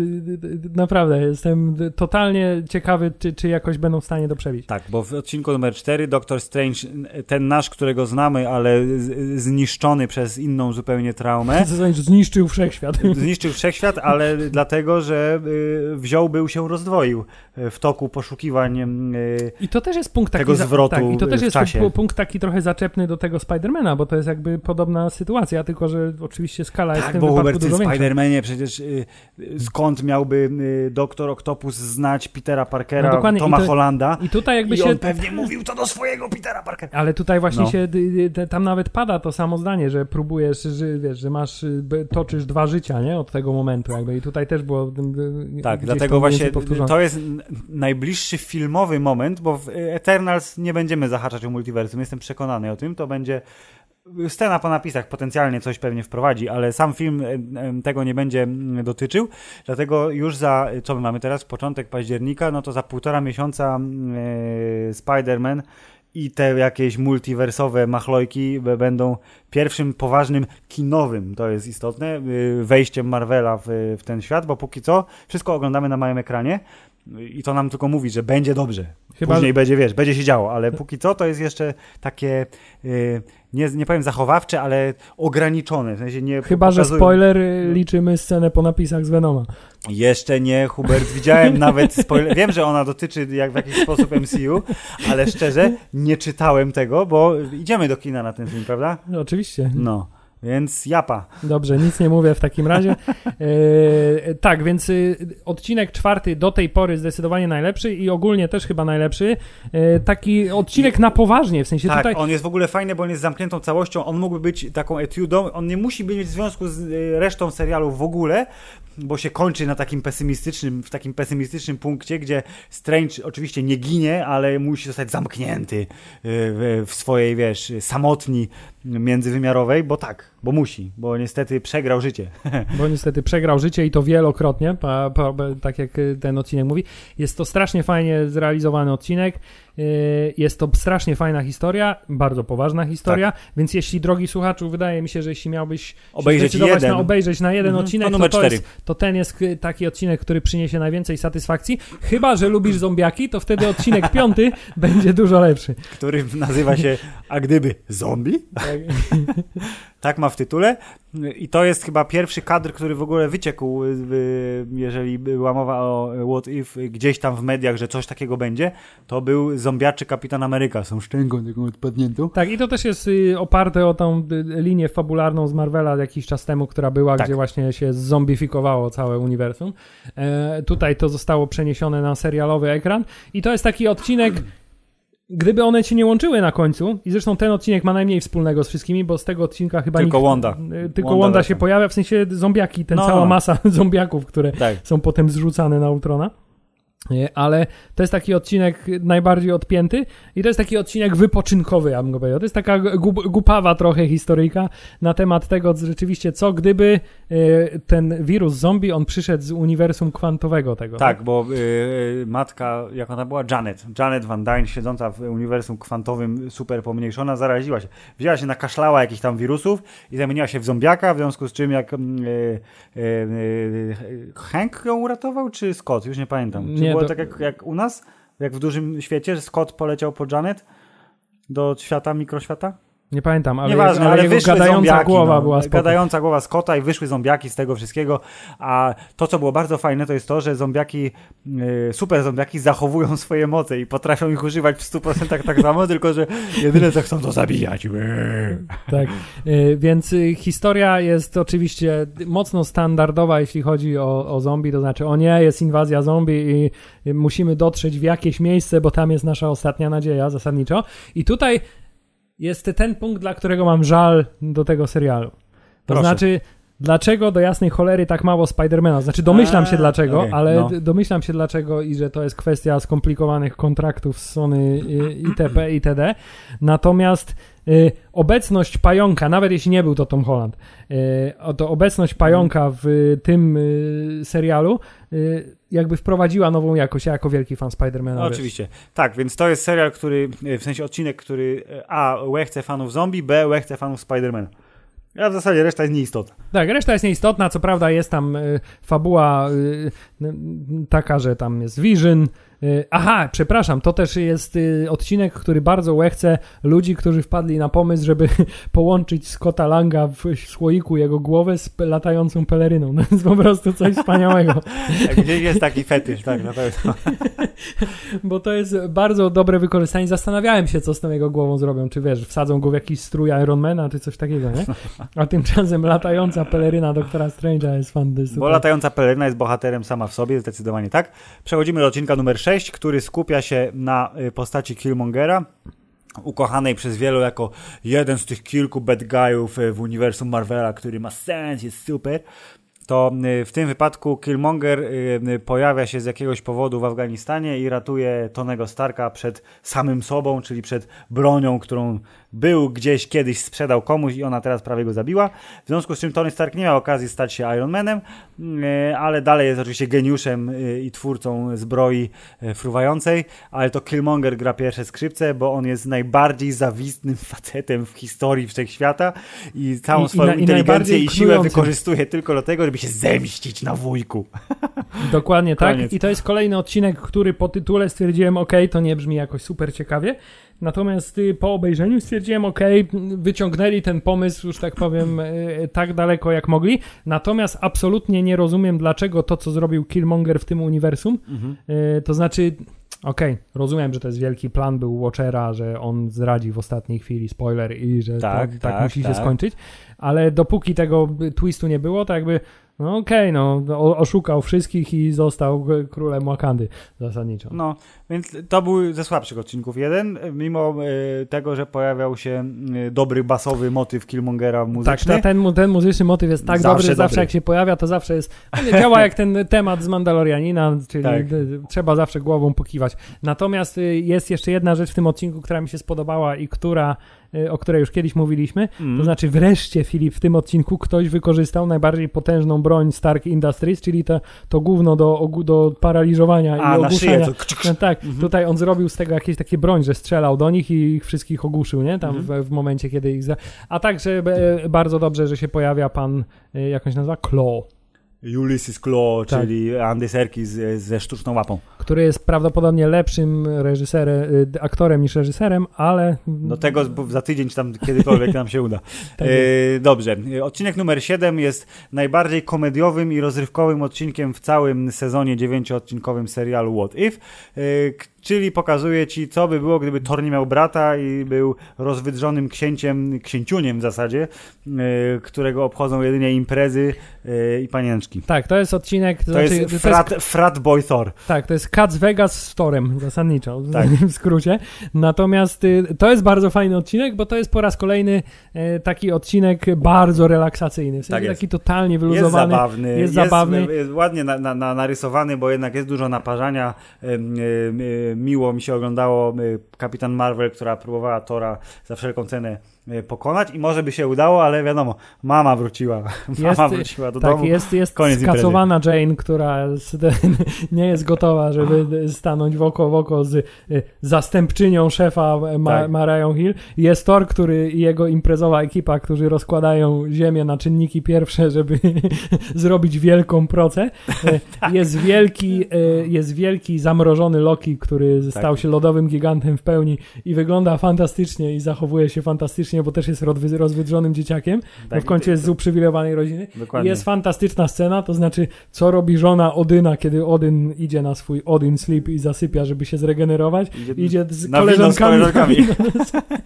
naprawdę jestem totalnie ciekawy, czy, czy jakoś będą w stanie to przebić. Tak, bo w odcinku numer 4 Doktor Strange, ten nasz, którego znamy, ale zniszczony przez inną zupełnie traumę, (laughs) Zniszczył wszechświat. (laughs) Zniszczył wszechświat, ale dlatego, że y, wziął, był się rozdwoił y, w toku poszukiwań. y, I to też jest punkt taki. Tego zwrotu tak, I to też jest czasie. pu- punkt taki trochę zaczepny do tego Spidermana, bo to jest jakby podobna sytuacja, tylko że oczywiście skala jest w Tak, tym bo wypadku dużo większa. Spider-Manie przecież y, y, skąd miałby y, doktor Octopus znać Petera Parkera, No Toma i to- Hollanda I tutaj jakby i się. on pewnie mówił to do swojego Petera Parkera. Ale tutaj właśnie No. się, tam nawet pada to samo zdanie, że próbujesz, że wiesz, że masz, toczysz dwa życia, nie, od tego momentu jakby i tutaj też było Tak, dlatego właśnie powtórzone. to jest n- najbliższy filmowy moment, bo w Eternals nie będziemy zahaczać o multiversum, jestem przekonany o tym, to będzie scena po napisach potencjalnie coś pewnie wprowadzi, ale sam film tego nie będzie mm, dotyczył, dlatego już za, co my mamy teraz, początek października, no to za półtora miesiąca mm, e, Spider-Man i te jakieś multiwersowe machlojki będą pierwszym poważnym kinowym, to jest istotne, y, wejściem Marvela w, w ten świat, bo póki co wszystko oglądamy na małym ekranie i to nam tylko mówi, że będzie dobrze. Chyba- Później będzie, wiesz, będzie się działo, ale póki co to jest jeszcze takie, y, nie, nie powiem zachowawcze, ale ograniczone. W sensie nie Chyba, że pokazują- spoiler, y, liczymy scenę po napisach z Venoma. Jeszcze nie, Hubert, widziałem nawet (laughs) spoiler. Wiem, że ona dotyczy jak w jakiś sposób MCU, ale szczerze nie czytałem tego, bo idziemy do kina na ten film, prawda? No, oczywiście. No, więc japa. Dobrze, nic nie mówię w takim razie. (laughs) E, tak, więc y, odcinek czwarty do tej pory zdecydowanie najlepszy i ogólnie też chyba najlepszy. E, taki odcinek na poważnie, w sensie Tak, tutaj... on jest w ogóle fajny, bo on jest zamkniętą całością. On mógłby być taką etiudą. On nie musi mieć związku z y, resztą serialu w ogóle, bo się kończy na takim pesymistycznym, w takim pesymistycznym punkcie, gdzie Strange oczywiście nie ginie, ale musi zostać zamknięty y, w, w swojej, wiesz, samotni międzywymiarowej, bo tak, bo musi, bo niestety przegrał życie. (laughs) bo niestety przegrał życie i to wielokrotnie, pa, pa, tak jak ten odcinek mówi. Jest to strasznie fajnie zrealizowany odcinek, jest to strasznie fajna historia, bardzo poważna historia, więc jeśli, drogi słuchaczu, wydaje mi się, że jeśli miałbyś się Tak. Obejrzeć jeden. na obejrzeć na jeden Mhm, odcinek, to to, to, cztery. jest, to ten jest y, taki odcinek, który przyniesie najwięcej satysfakcji. Chyba, że lubisz zombiaki, to wtedy odcinek piąty (laughs) będzie dużo lepszy. który nazywa się A gdyby zombie? Tak. (laughs) Tak ma w tytule. I to jest chyba pierwszy kadr, który w ogóle wyciekł, y, jeżeli była mowa o What If gdzieś tam w mediach, że coś takiego będzie. To był zombiaczy Kapitan Ameryka. Są szczęką taką odpadniętą. Tak, i to też jest y, oparte o tą y, linię fabularną z Marvela jakiś czas temu, która była, Tak. gdzie właśnie się zombifikowało całe uniwersum. E, tutaj to zostało przeniesione na serialowy ekran i to jest taki odcinek. Gdyby one się nie łączyły na końcu, i zresztą ten odcinek ma najmniej wspólnego z wszystkimi, bo z tego odcinka chyba Tylko nikt, Wanda. y, Tylko Wanda Wanda, się pojawia, w sensie zombiaki, ten No, cała no. masa (laughs) zombiaków, które Tak. są potem zrzucane na Ultrona. Ale to jest taki odcinek najbardziej odpięty i to jest taki odcinek wypoczynkowy, ja bym go powiedział. To jest taka głupawa trochę historyjka na temat tego rzeczywiście, co gdyby e, ten wirus zombie, on przyszedł z uniwersum kwantowego tego. Tak, tak? bo yy, matka, jak ona była? Janet. Janet Van Dyne, siedząca w uniwersum kwantowym, super pomniejszona, zaraziła się. Wzięła się, nakaszlała jakichś tam wirusów i zamieniła się w zombiaka, w związku z czym jak yy, yy, Hank ją uratował, czy Scott? Już nie pamiętam. Czy nie, było to... tak jak, jak u nas, jak w dużym świecie, że Scott poleciał po Janet do świata, mikroświata? Nie pamiętam, ale, Nieważne, ale, ale jego gadająca zombiaki, głowa no, była spoko. Gadająca głowa Scotta i wyszły zombiaki z tego wszystkiego, a to, co było bardzo fajne, to jest to, że zombiaki, yy, super zombiaki zachowują swoje moce i potrafią ich używać w 100% tak samo, (laughs) tylko że jedyne, co chcą, to zabijać. Tak, yy, więc y, historia jest oczywiście mocno standardowa, jeśli chodzi o, o zombie, to znaczy, o nie, jest inwazja zombie i musimy dotrzeć w jakieś miejsce, bo tam jest nasza ostatnia nadzieja zasadniczo. I tutaj jest ten punkt, dla którego mam żal do tego serialu. To Proszę. znaczy, dlaczego do jasnej cholery tak mało Spidermana? Znaczy, domyślam się dlaczego, okay, ale no. domyślam się dlaczego i że to jest kwestia skomplikowanych kontraktów z Sony itp. itd. Natomiast y, obecność pająka, nawet jeśli nie był to Tom Holland, y, to obecność pająka w tym y, serialu y, jakby wprowadziła nową jakość. Ja jako wielki fan Spidermana. No, oczywiście. Tak, więc to jest serial, który, w sensie odcinek, który A, łechce fanów zombie, B, łechce fanów Spidermana. Ja w zasadzie reszta jest nieistotna. Tak, reszta jest nieistotna. Co prawda jest tam y, fabuła y, y, taka, że tam jest Vision, Y, aha, przepraszam, to też jest y, odcinek, który bardzo łechce ludzi, którzy wpadli na pomysł, żeby (laughs) połączyć Scotta Langa w słoiku jego głowę z latającą peleryną. No, (laughs) to jest po prostu coś wspaniałego. (laughs) Tak, gdzieś jest taki fetysz, tak, na pewno. Bo to jest bardzo dobre wykorzystanie. Zastanawiałem się, co z tą jego głową zrobią. Czy wiesz, wsadzą go w jakiś strój Ironmana, czy coś takiego, nie? A tymczasem latająca peleryna doktora Strange'a jest fantastyczna. Bo latająca peleryna jest bohaterem sama w sobie, zdecydowanie tak. Przechodzimy do odcinka numer 6 6, który skupia się na y, postaci Killmongera, ukochanej przez wielu jako jeden z tych kilku bad guyów y, w uniwersum Marvela, który ma sens, jest super to y, w tym wypadku Killmonger pojawia się z jakiegoś powodu w Afganistanie i ratuje Tonego Starka przed samym sobą, czyli przed bronią, którą był gdzieś kiedyś, sprzedał komuś i ona teraz prawie go zabiła. W związku z czym Tony Stark nie miał okazji stać się Iron Manem, e, ale dalej jest oczywiście geniuszem e, i twórcą zbroi e, fruwającej, ale to Killmonger gra pierwsze skrzypce, bo on jest najbardziej zawistnym (laughs) facetem w historii wszechświata i całą I, swoją i na, inteligencję i, i siłę wykorzystuje tylko do tego, żeby się zemścić na wujku. (laughs) Dokładnie tak. I to jest kolejny odcinek, który po tytule stwierdziłem, ok, to nie brzmi jakoś super ciekawie, Natomiast y, po obejrzeniu stwierdziłem, ok, wyciągnęli ten pomysł, już tak powiem, y, tak daleko jak mogli. Natomiast absolutnie nie rozumiem, dlaczego to, co zrobił Killmonger w tym uniwersum, mhm. Y, to znaczy. Okej, okay, rozumiem, że to jest wielki plan był Watchera, że on zdradzi w ostatniej chwili spoiler i że tak, to, tak, tak musi tak. się skończyć, ale dopóki tego twistu nie było, to jakby no okej, okay, no oszukał wszystkich i został królem Wakandy zasadniczo. No, więc to był ze słabszych odcinków jeden, mimo y, tego, że pojawiał się dobry basowy motyw Killmongera muzyczny. Tak, ten, ten muzyczny motyw jest tak zawsze dobry, dobry, zawsze jak się pojawia, to zawsze jest, (laughs) działa jak ten temat z Mandalorianina, czyli tak. trzeba zawsze głową pokiwać. Natomiast y, jest jeszcze jedna rzecz w tym odcinku, która mi się spodobała i która o której już kiedyś mówiliśmy. Mm. To znaczy wreszcie, Filip, w tym odcinku ktoś wykorzystał najbardziej potężną broń Stark Industries, czyli to, to gówno do, do paraliżowania A, i ogłuszania. No, tak, mm -hmm. tutaj on zrobił z tego jakieś takie broń, że strzelał do nich i ich wszystkich ogłuszył, nie? Tam mm -hmm. w, w, momencie, kiedy ich... Za... A także bardzo dobrze, że się pojawia pan, e, jak on się nazywa? Claw. Ulysses Claw, tak. czyli Andy Serkis ze sztuczną łapą. Który jest prawdopodobnie lepszym reżyserem, y, aktorem niż reżyserem, ale... No tego za tydzień czy tam kiedykolwiek nam się uda. (laughs) tak e, dobrze. Odcinek numer 7 jest najbardziej komediowym i rozrywkowym odcinkiem w całym sezonie dziewięcioodcinkowym serialu What If. E, czyli pokazuje ci, co by było, gdyby Thor nie miał brata i był rozwydrzonym księciem, księciuniem w zasadzie, yy, którego obchodzą jedynie imprezy yy, i panienczki. Tak, to jest odcinek... To, To, znaczy, jest, frat, frat Boy Thor. Tak, to jest Cats Vegas z Torem, zasadniczo, Tak. w skrócie. Natomiast y, to jest bardzo fajny odcinek, bo to jest po raz kolejny y, taki odcinek bardzo relaksacyjny. W sensie Tak jest. taki totalnie Jest wyluzowany. zabawny, jest zabawny. jest ładnie na, na, na, narysowany, bo jednak jest dużo naparzania. Ym, ym, y, Miło mi się oglądało y, Kapitan Marvel, która próbowała Tora za wszelką cenę pokonać i może by się udało, ale wiadomo, mama wróciła. (laughs) Jest, Mama wróciła do tak, domu. jest, jest Koniec skacowana Jane, która (laughs) nie jest gotowa, żeby stanąć w oko w oko z y, zastępczynią szefa Ma, Tak. Mariah Hill. Jest Thor, który i jego imprezowa ekipa, którzy rozkładają ziemię na czynniki pierwsze, (laughs) żeby zrobić wielką procę. Y, Tak. Jest wielki, y, jest wielki zamrożony Loki, który stał się lodowym gigantem w pełni i wygląda fantastycznie i zachowuje się fantastycznie, bo też jest rozwy- rozwydrzonym dzieciakiem. bo Tak, w końcu jest z uprzywilejowanej rodziny. Dokładnie. Jest fantastyczna scena, to znaczy, co robi żona Odyna, kiedy Odyn idzie na swój Odyn sleep i zasypia, żeby się zregenerować. Idzie Idzie z wino z koleżankami. koleżankami. (laughs)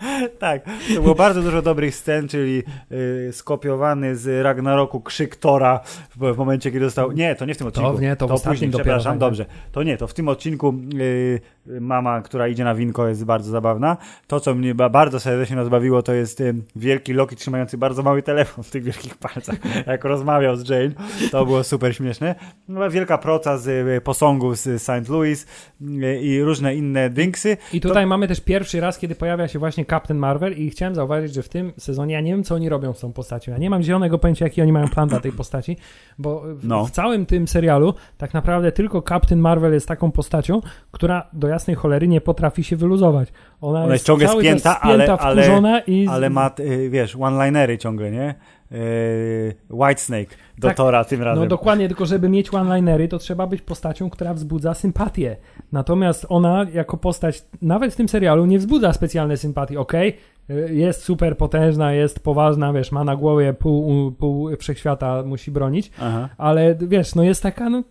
(laughs) tak, to było bardzo dużo dobrych scen, czyli y, skopiowany z Ragnaroku krzyk Tora w, w momencie, kiedy został... Nie, to nie w tym odcinku. nie, to ostatnim później, dopiero, przepraszam, tak. dobrze. To nie, to w tym odcinku y, mama, która idzie na winko jest bardzo zabawna. To, co mnie ba- bardzo serdecznie rozbawiło, to jest wielki Loki trzymający bardzo mały telefon w tych wielkich palcach, (laughs) jak rozmawiał z Jane. To było super śmieszne. No, wielka proca z y, posągu z St. Louis y, i różne inne dinksy. I tutaj mamy też pierwszy raz, kiedy pojawia się właśnie Captain Marvel i chciałem zauważyć, że w tym sezonie ja nie wiem, co oni robią z tą postacią. Ja nie mam zielonego pojęcia, jaki oni mają plan dla tej postaci, bo w, No. w całym tym serialu tak naprawdę tylko Captain Marvel jest taką postacią, która do jasnej cholery nie potrafi się wyluzować. Ona, Ona jest ciągle spięta, spięta, ale- ale- wkurzona i... Ale ma, y, wiesz, one-linery ciągle, nie? Y, Whitesnake do Tak. Tora tym razem. No dokładnie, tylko żeby mieć one-linery, to trzeba być postacią, która wzbudza sympatię. Natomiast ona jako postać, nawet w tym serialu, nie wzbudza specjalnej sympatii. Okej, y, jest super potężna, jest poważna, wiesz, ma na głowie pół, pół wszechświata, musi bronić, Aha. ale wiesz, no jest taka, no...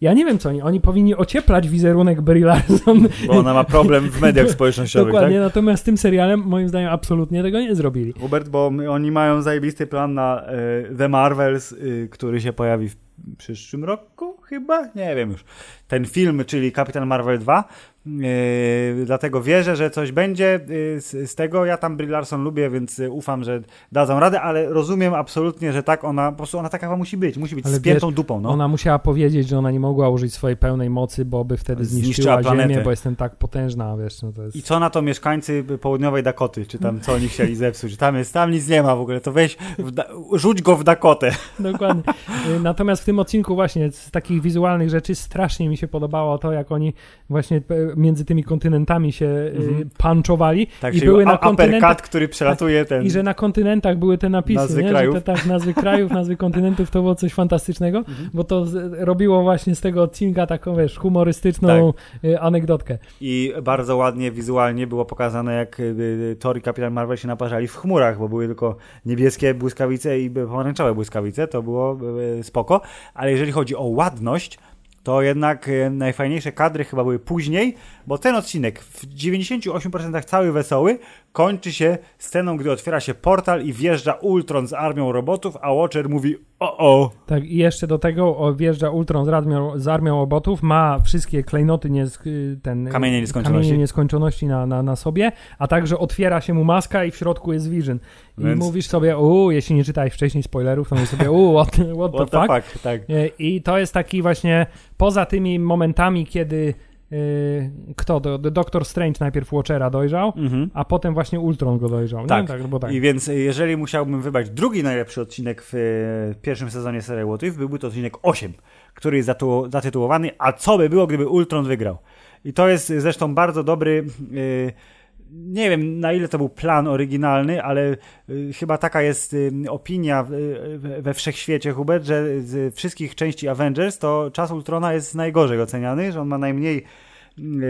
Ja nie wiem co oni, oni powinni ocieplać wizerunek Brie Larson. Bo ona ma problem w mediach społecznościowych, (laughs) Dokładnie, tak? natomiast tym serialem moim zdaniem absolutnie tego nie zrobili. Hubert, bo oni mają zajebisty plan na y, The Marvels, y, który się pojawi w przyszłym roku chyba? Nie wiem już. Ten film, czyli Kapitan Marvel 2. Yy, dlatego wierzę, że coś będzie yy, z, z tego. Ja tam Brie Larson lubię, więc yy, ufam, że dadzą radę, ale rozumiem absolutnie, że tak ona, po prostu ona taka musi być. Musi być Ale spiętą wiesz, dupą, no. Ona musiała powiedzieć, że ona nie mogła użyć swojej pełnej mocy, bo by wtedy Zniszczyła zniszczyła, planetę. Ziemię, bo jestem tak potężna, wiesz, no to jest... I co na to mieszkańcy południowej Dakoty? Czy tam co oni chcieli zepsuć? Tam jest, tam nic nie ma w ogóle, to weź, w rzuć go w Dakotę. Dokładnie. (laughs) Natomiast w tym odcinku właśnie z takich wizualnych rzeczy strasznie mi się podobało to, jak oni właśnie e, między tymi kontynentami się y, Mhm. punchowali Tak, i były na kontynentach który przelatuje ten... i że na kontynentach były te napisy, Nazwy nie? krajów. Że te, tak, nazwy krajów, nazwy (laughs) kontynentów, to było coś fantastycznego, Mhm. bo to robiło właśnie z tego odcinka taką, wiesz, humorystyczną Tak. y, anegdotkę. I bardzo ładnie wizualnie było pokazane, jak Thor i Kapitan Marvel się naparzali w chmurach, bo były tylko niebieskie błyskawice i pomarańczowe błyskawice, to było spoko, ale jeżeli chodzi o ładność, to jednak y, najfajniejsze kadry chyba były później, bo ten odcinek w 98% cały wesoły kończy się sceną, gdy otwiera się portal i wjeżdża Ultron z armią robotów, a Watcher mówi o o. Tak, i jeszcze do tego wjeżdża Ultron z armią, z armią robotów, ma wszystkie klejnoty, nie, ten, Kamienie nieskończoności. kamienie nieskończoności na, na, na sobie, a także otwiera się mu maska i w środku jest Vision. I Więc- mówisz sobie, uuu, jeśli nie czytałeś wcześniej spoilerów, to mówisz sobie, uuu, what, what, What the the fuck? fuck, tak. E, I to jest taki właśnie, poza tymi momentami, kiedy kto, do, do Doctor Strange najpierw Watchera dojrzał, Mhm. a potem właśnie Ultron go dojrzał. Tak. Nie? tak, bo tak. I więc y, jeżeli musiałbym wybrać drugi najlepszy odcinek w y, pierwszym sezonie serii What If, byłby to odcinek 8, który jest zatu- zatytułowany A co by było, gdyby Ultron wygrał? I to jest y, zresztą bardzo dobry... y, nie wiem, na ile to był plan oryginalny, ale y, chyba taka jest y, opinia y, we- wszechświecie, Hubert, że z wszystkich części Avengers to czas Ultrona jest najgorzej oceniany, że on ma najmniej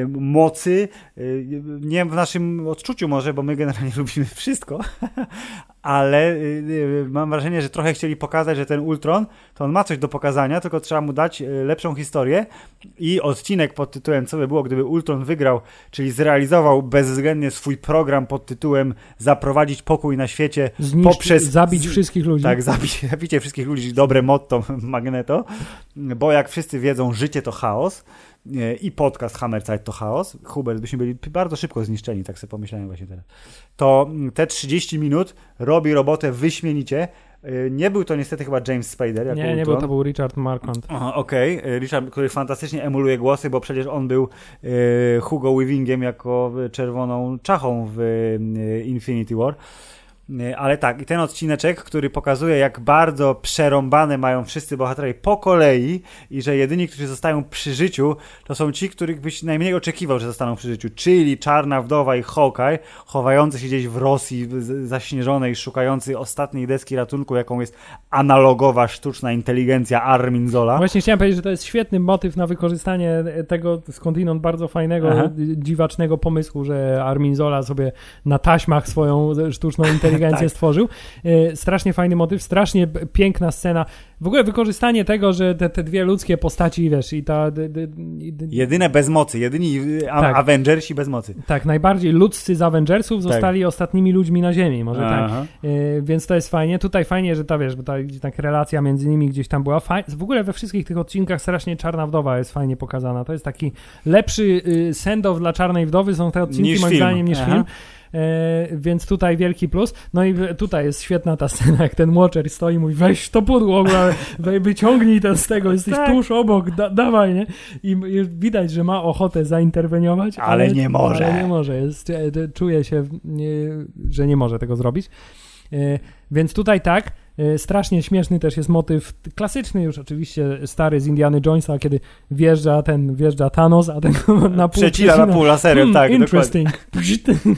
mocy, y, nie w naszym odczuciu może, bo my generalnie (laughs) lubimy wszystko, (laughs) ale y, mam wrażenie, że trochę chcieli pokazać, że ten Ultron, to on ma coś do pokazania, tylko trzeba mu dać lepszą historię. I odcinek pod tytułem Co by było, gdyby Ultron wygrał, czyli zrealizował bezwzględnie swój program pod tytułem Zaprowadzić pokój na świecie Zniszczy, poprzez... Zabić wszystkich ludzi. Tak, zabić, (laughs) zabicie wszystkich ludzi, dobre motto Magneto, bo jak wszyscy wiedzą, życie to chaos i podcast Hammerzeit to chaos. Hubert, byśmy byli bardzo szybko zniszczeni, tak sobie pomyślałem właśnie teraz. To te 30 minut robi robotę wyśmienicie. Y, nie był to niestety chyba James Spader. nie, Ultron. nie był, to był Richard Marquand. Okej, okay. Richard, który fantastycznie emuluje głosy, bo przecież on był y, Hugo Weavingiem jako czerwoną czachą w y, Infinity War. Y, ale tak, i ten odcineczek, który pokazuje, jak bardzo przerąbane mają wszyscy bohaterowie po kolei i że jedyni, którzy zostają przy życiu, to są ci, których byś najmniej oczekiwał, że zostaną przy życiu, czyli Czarna Wdowa i Hawkeye, chowający się gdzieś w Rosji zaśnieżonej, szukający ostatniej deski ratunku, jaką jest analogowa sztuczna inteligencja Armin Zola. Właśnie chciałem powiedzieć, że to jest świetny motyw na wykorzystanie tego skądinąd bardzo fajnego, Aha. dziwacznego pomysłu, że Armin Zola sobie na taśmach swoją sztuczną inteligencję inteligencję tak. stworzył. E, strasznie fajny motyw, strasznie piękna scena. W ogóle wykorzystanie tego, że te, te dwie ludzkie postaci, wiesz, i ta... D, Jedyne bez mocy, jedyni tak. Avengersi bez mocy. Tak, najbardziej ludzcy z Avengersów tak. zostali tak. ostatnimi ludźmi na Ziemi, może tak. Aha. tak. więc to jest fajnie. Tutaj fajnie, że ta, wiesz, bo ta tak relacja między nimi gdzieś tam była. Faj... W ogóle we wszystkich tych odcinkach strasznie Czarna Wdowa jest fajnie pokazana. To jest taki lepszy y, send-off dla Czarnej Wdowy, są te odcinki niż moim film. zdaniem niż Aha. film. E, więc tutaj wielki plus. No i tutaj jest świetna ta scena, jak ten Watcher stoi i mówi, weź to pudło, wyciągnij to z tego, jesteś tak. tuż obok, da, dawaj, nie? I, widać, że ma ochotę zainterweniować, ale, ale nie może. Ale nie może, jest, e, czuje się, nie, że nie może tego zrobić. E, więc tutaj tak, E, strasznie śmieszny też jest motyw, klasyczny już oczywiście, stary z Indiana Jonesa, kiedy wjeżdża ten, wjeżdża Thanos, a ten (laughs) na pół przecina. na pół laserem, hmm, tak, interesting.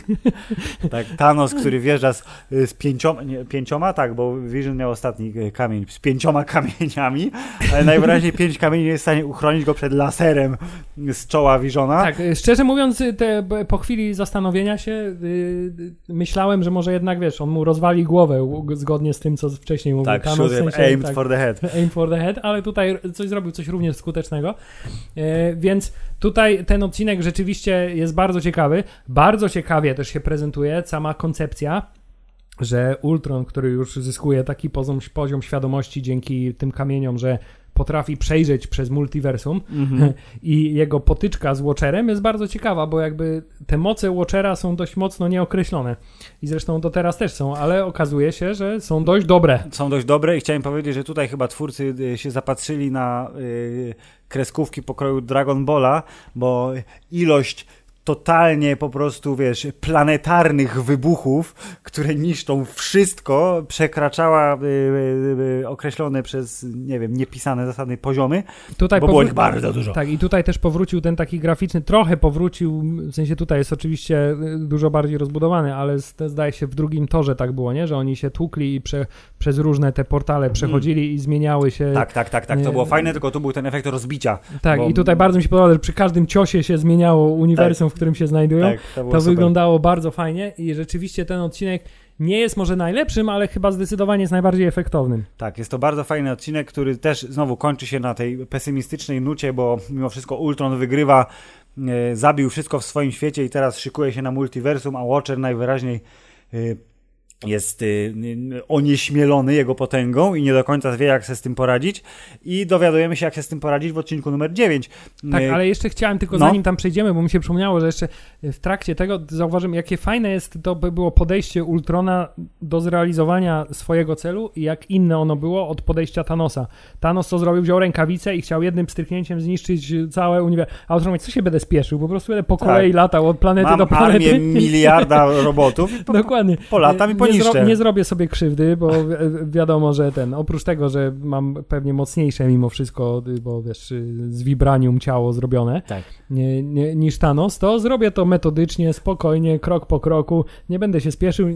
(laughs) tak, Thanos, który wjeżdża z, z pięcioma, nie, pięcioma, tak, bo Vision miał ostatni e, kamień, z pięcioma (laughs) kamieniami, ale najwyraźniej pięć kamieni jest w stanie uchronić go przed laserem z czoła Visiona. Tak, e, szczerze mówiąc, te, po chwili zastanowienia się yy, myślałem, że może jednak, wiesz, on mu rozwali głowę zgodnie z tym, co wcześniej mówił tak, Thanos. W sensie, aimed tak, for the head. (laughs) Aim for the head, ale tutaj coś zrobił, coś również skutecznego. E, więc tutaj ten odcinek rzeczywiście jest bardzo ciekawy. Bardzo ciekawie też się prezentuje sama koncepcja że Ultron, który już zyskuje taki poziom, poziom świadomości dzięki tym kamieniom, że potrafi przejrzeć przez multiversum mm-hmm. (laughs) i jego potyczka z Watcherem jest bardzo ciekawa, bo jakby te moce Watchera są dość mocno nieokreślone i zresztą do teraz też są, ale okazuje się, że są dość dobre. Są dość dobre i chciałem powiedzieć, że tutaj chyba twórcy y, się zapatrzyli na yy, kreskówki pokroju Dragon Balla, bo ilość totalnie po prostu, wiesz, planetarnych wybuchów, które niszczą wszystko, przekraczała y, y, y, określone przez, nie wiem, niepisane zasady poziomy, tutaj bo było ich bardzo dużo. Tak, i tutaj też powrócił ten taki graficzny, trochę powrócił, w sensie tutaj jest oczywiście y, dużo bardziej rozbudowany, ale zdaje się w drugim torze tak było, nie? Że oni się tłukli i prze, przez różne te portale mhm. przechodzili mm. i zmieniały się. Tak, tak, tak, tak, to było fajne, tylko tu był ten efekt rozbicia. Tak, bo... i tutaj bardzo mi się podoba, że przy każdym ciosie się zmieniało uniwersum, tak. W którym się znajdują. Tak, to, to wyglądało bardzo fajnie i rzeczywiście ten odcinek nie jest może najlepszym, ale chyba zdecydowanie jest najbardziej efektownym. Tak, jest to bardzo fajny odcinek, który też znowu kończy się na tej pesymistycznej nucie, bo mimo wszystko Ultron wygrywa, e, zabił wszystko w swoim świecie i teraz szykuje się na multiversum, a Watcher najwyraźniej e, jest y, onieśmielony jego potęgą i nie do końca wie, jak się z tym poradzić. I dowiadujemy się, jak się z tym poradzić w odcinku numer 9. Tak, y, ale jeszcze chciałem tylko, no. zanim tam przejdziemy, bo mi się przypomniało, że jeszcze w trakcie tego zauważyłem, jakie fajne jest to by było podejście Ultrona do zrealizowania swojego celu i jak inne ono było od podejścia Thanosa. Thanos co zrobił? Wziął rękawicę i chciał jednym stryknięciem zniszczyć całe uniwersum. A Ultron mówi, co się będę spieszył? Po prostu będę po kolei tak. latał od planety Mam do planety. armię miliarda robotów. Po, (laughs) Dokładnie. Po latam i po nie, zro, nie zrobię sobie krzywdy, bo (laughs) wi wiadomo, że ten, oprócz tego, że mam pewnie mocniejsze mimo wszystko, bo wiesz, z vibranium ciało zrobione, tak. nie, nie, niż Thanos, to zrobię to metodycznie, spokojnie, krok po kroku, nie będę się spieszył,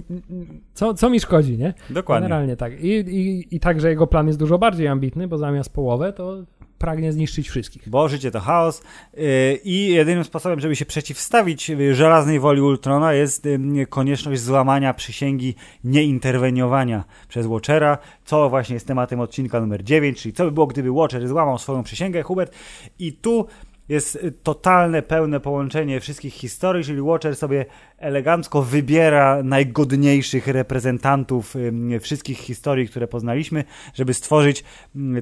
co, co mi szkodzi, nie? Dokładnie. Generalnie tak. I, i, I także jego plan jest dużo bardziej ambitny, bo zamiast połowę to pragnie zniszczyć wszystkich. Bo życie to chaos yy, i jedynym sposobem, żeby się przeciwstawić y, żelaznej woli Ultrona jest yy, konieczność złamania przysięgi nieinterweniowania przez Watchera, co właśnie jest tematem odcinka numer 9, czyli co by było, gdyby Watcher złamał swoją przysięgę, Hubert. I tu jest y, totalne, pełne połączenie wszystkich historii, czyli Watcher sobie elegancko wybiera najgodniejszych reprezentantów wszystkich historii, które poznaliśmy, żeby stworzyć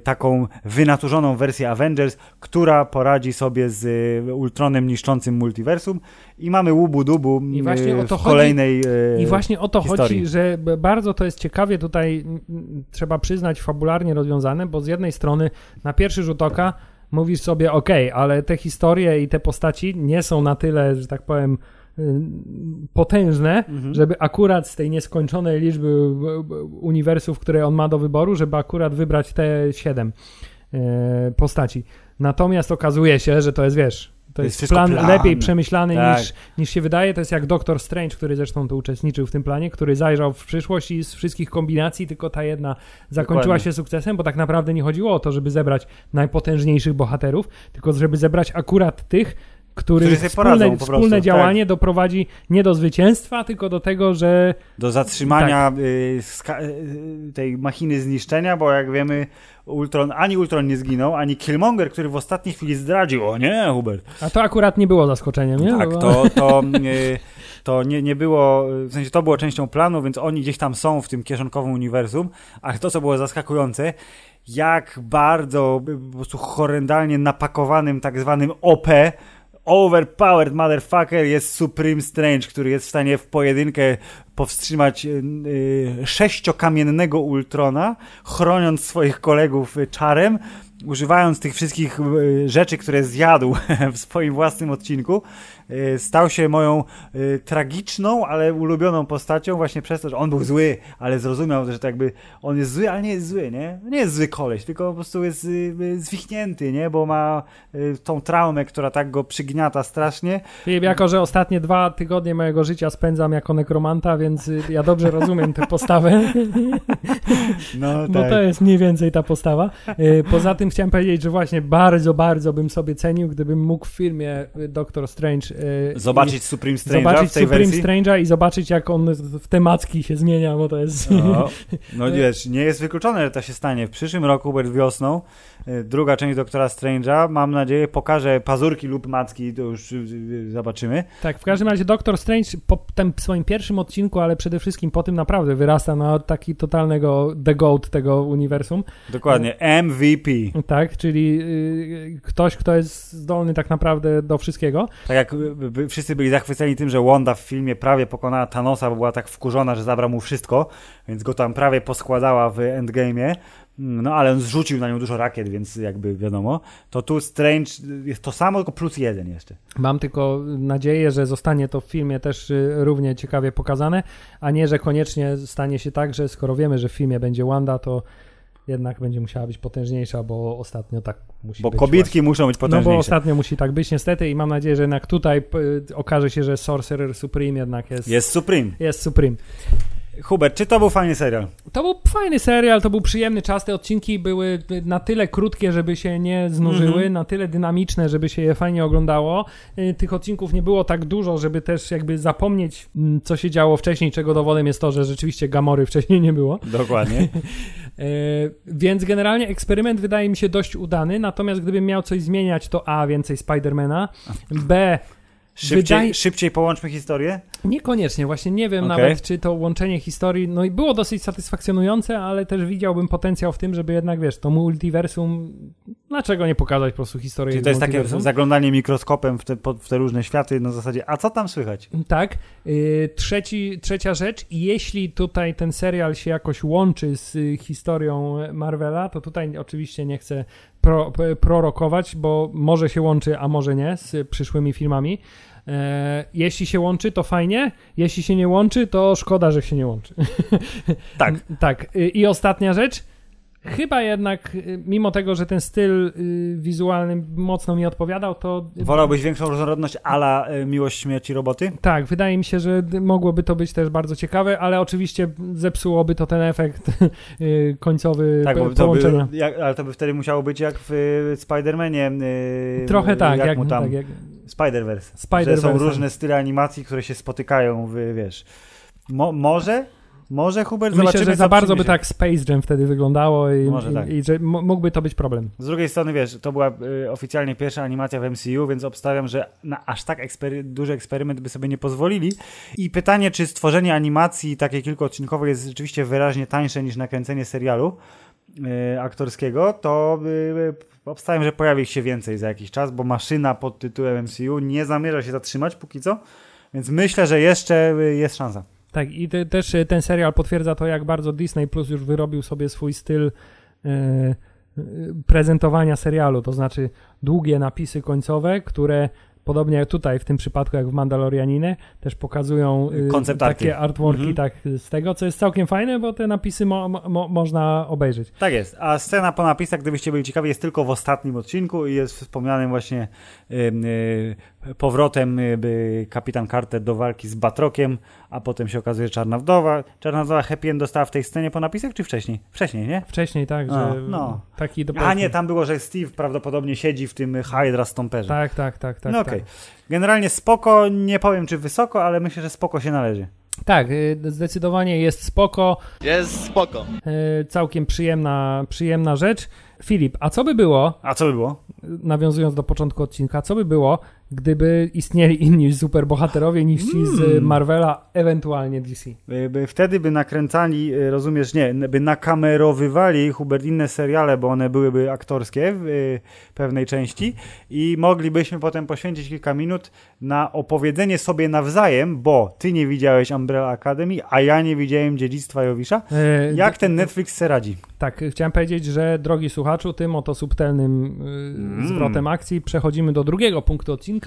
taką wynaturzoną wersję Avengers, która poradzi sobie z y, Ultronem niszczącym multiversum i mamy łubu dubu I właśnie o to w kolejnej chodzi, I właśnie o to historii. chodzi, że bardzo to jest ciekawie tutaj trzeba przyznać fabularnie rozwiązane, bo z jednej strony na pierwszy rzut oka mówisz sobie, ok, ale te historie i te postaci nie są na tyle, że tak powiem, y, potężne, mhm. żeby akurat z tej nieskończonej liczby uniwersów, które on ma do wyboru, żeby akurat wybrać te siedem y, postaci. Natomiast okazuje się, że to jest, wiesz, to jest, jest plan, plan, lepiej przemyślany tak. niż, niż się wydaje. To jest jak Doktor Strange, który zresztą tu uczestniczył w tym planie, który zajrzał w przyszłość i z wszystkich kombinacji tylko ta jedna zakończyła Dokładnie. się sukcesem, bo tak naprawdę nie chodziło o to, żeby zebrać najpotężniejszych bohaterów, tylko żeby zebrać akurat tych, których wspólne, wspólne tak. działanie tak. doprowadzi nie do zwycięstwa, tylko do tego, że... Do zatrzymania tak. y, y, tej machiny zniszczenia, bo jak wiemy Ultron, ani Ultron nie zginął, ani Killmonger, który w ostatniej chwili zdradził, o nie, Hubert. A to akurat nie było zaskoczeniem, nie? Tak, to, to, (laughs) y, to nie, nie było, w sensie to było częścią planu, więc oni gdzieś tam są w tym kieszonkowym uniwersum, ale to, co było zaskakujące, jak bardzo po prostu horrendalnie napakowanym tak zwanym OP overpowered motherfucker jest Supreme Strange, który jest w stanie w pojedynkę powstrzymać yy, sześciokamiennego Ultrona, chroniąc swoich kolegów czarem, używając tych wszystkich rzeczy, które zjadł (laughs) w swoim własnym odcinku. Y, stał się moją y, tragiczną, ale ulubioną postacią właśnie przez to, że on był zły, ale zrozumiał, że to jakby on jest zły, ale nie jest zły, nie? Nie jest zły koleś, tylko po prostu jest y, zwichnięty, nie? Bo ma tą traumę, która tak go przygniata strasznie. Filip, jako, że ostatnie dwa tygodnie mojego życia spędzam jako nekromanta, więc ja dobrze rozumiem tę postawę. (laughs) No, tak. Bo to jest mniej więcej ta postawa. Poza tym chciałem powiedzieć, że właśnie bardzo, bardzo bym sobie cenił, gdybym mógł w filmie Doctor Strange zobaczyć Supreme Strange'a zobaczyć w tej Supreme wersji? Strange'a i zobaczyć, jak on w te macki się zmienia, bo to jest... (laughs) No, no wiesz, nie jest wykluczone, że to się stanie. W przyszłym roku, przed wiosną, y, druga część Doktora Strange'a, mam nadzieję, pokaże pazurki lub macki, to już y, zobaczymy. Tak, w każdym razie Doktor Strange po tym swoim pierwszym odcinku, ale przede wszystkim po tym naprawdę wyrasta na taki totalnego The Goat tego uniwersum. Dokładnie, MVP. Tak, czyli y, ktoś, kto jest zdolny tak naprawdę do wszystkiego. Tak jak by, wszyscy byli zachwyceni tym, że Wanda w filmie prawie pokonała Thanosa, bo była tak wkurzona, że zabrał mu wszystko, więc go tam prawie poskładała w Endgame'ie. No ale on zrzucił na nią dużo rakiet, więc jakby wiadomo. To tu Strange jest to samo, tylko plus jeden jeszcze. Mam tylko nadzieję, że zostanie to w filmie też y, równie ciekawie pokazane, a nie, że koniecznie stanie się tak, że skoro wiemy, że w filmie będzie Wanda, to jednak będzie musiała być potężniejsza, bo ostatnio tak musi bo być. Bo kobietki właśnie. muszą być potężniejsze. No bo ostatnio musi tak być niestety i mam nadzieję, że jednak tutaj okaże się, że Sorcerer Supreme jednak jest... Jest Supreme. Jest Supreme. Hubert, czy to był fajny serial? To był fajny serial, to był przyjemny czas. Te odcinki były na tyle krótkie, żeby się nie znużyły, mm -hmm. na tyle dynamiczne, żeby się je fajnie oglądało. Y, tych odcinków nie było tak dużo, żeby też jakby zapomnieć, mm, co się działo wcześniej, czego dowodem jest to, że rzeczywiście Gamory wcześniej nie było. Dokładnie. (laughs) Y, więc generalnie eksperyment wydaje mi się dość udany, natomiast gdybym miał coś zmieniać, to A, więcej Spidermana, B, Szybciej, szybciej połączmy historię? Niekoniecznie, właśnie nie wiem okay. nawet, czy to łączenie historii, no i było dosyć satysfakcjonujące, ale też widziałbym potencjał w tym, żeby jednak, wiesz, to multiversum, dlaczego nie pokazać po prostu historii Czyli to jest takie zaglądanie mikroskopem w te, w te, różne światy na zasadzie, a co tam słychać? Tak. Yy, trzeci, trzecia rzecz, jeśli tutaj ten serial się jakoś łączy z y, historią Marvela, to tutaj oczywiście nie chcę pro, prorokować, bo może się łączy, a może nie z przyszłymi filmami. E, jeśli się łączy, to fajnie. Jeśli się nie łączy, to szkoda, że się nie łączy. Tak. (laughs) tak. I ostatnia rzecz. Chyba jednak, y, mimo tego, że ten styl y, wizualny mocno mi odpowiadał, to... Wolałbyś większą różnorodność ala y, Miłość Śmierci Roboty? Tak, wydaje mi się, że mogłoby to być też bardzo ciekawe, ale oczywiście zepsułoby to ten efekt (laughs) końcowy Tak, po- bo to połączenia. by, jak, ale to by wtedy musiało być jak w Spider-Manie. Trochę tak, jak, jak, mu tam tak, jak Spider-Verse. Spider-Verse, Że są tak. różne style animacji, które się spotykają, w, wiesz. Mo, może, może Hubert, Myślę, zobaczymy że za bardzo by tak Space Jam wtedy wyglądało i, Może i, tak. i że mógłby to być problem. Z drugiej strony, wiesz, to była y, oficjalnie pierwsza animacja w MCU, więc obstawiam, że na aż tak ekspery- duży eksperyment by sobie nie pozwolili. I pytanie, czy stworzenie animacji takiej kilkuodcinkowej jest rzeczywiście wyraźnie tańsze niż nakręcenie serialu y, aktorskiego, to y, obstawiam, że pojawi się więcej za jakiś czas, bo maszyna pod tytułem MCU nie zamierza się zatrzymać póki co, więc myślę, że jeszcze y, jest szansa. Tak, i te, też y, ten serial potwierdza to, jak bardzo Disney Plus już wyrobił sobie swój styl e, e, prezentowania serialu, to znaczy długie napisy końcowe, które podobnie jak tutaj, w tym przypadku jak w Mandalorianinie, też pokazują arty. takie artworki Mhm. tak z tego, co jest całkiem fajne, bo te napisy mo, mo, można obejrzeć. Tak jest. A scena po napisach, gdybyście byli ciekawi, jest tylko w ostatnim odcinku i jest wspomnianym właśnie powrotem by kapitan Carter do walki z Batrokiem, a potem się okazuje Czarna Wdowa. Czarna Wdowa happy end dostała w tej scenie po napisach, czy wcześniej? Wcześniej, nie? Wcześniej tak, A, że no. taki do A nie, tam było, że Steve prawdopodobnie siedzi w tym Hydra Stomperze. Tak, tak, tak, tak. no tak. okej. Generalnie spoko, nie powiem czy wysoko, ale myślę, że spoko się należy. Tak, y, zdecydowanie jest spoko, Jest spoko. y, całkiem przyjemna, przyjemna rzecz. Filip, a co by było, A co by było? nawiązując do początku odcinka, co by było, gdyby istnieli inni superbohaterowie niż ci z Mm. Marvela, ewentualnie DC? Wtedy by nakręcali, y, rozumiesz, nie, by nakamerowywali Hubert inne seriale, bo one byłyby aktorskie w y, pewnej części i moglibyśmy potem poświęcić kilka minut na opowiedzenie sobie nawzajem, bo ty nie widziałeś Umbrella Academy, a ja nie widziałem Dziedzictwa Jowisza. E, Jak ten Netflix se radzi? Tak, chciałem powiedzieć, że drogi słuchaczu, tym oto subtelnym y, Mm. zwrotem akcji przechodzimy do drugiego punktu odcinka,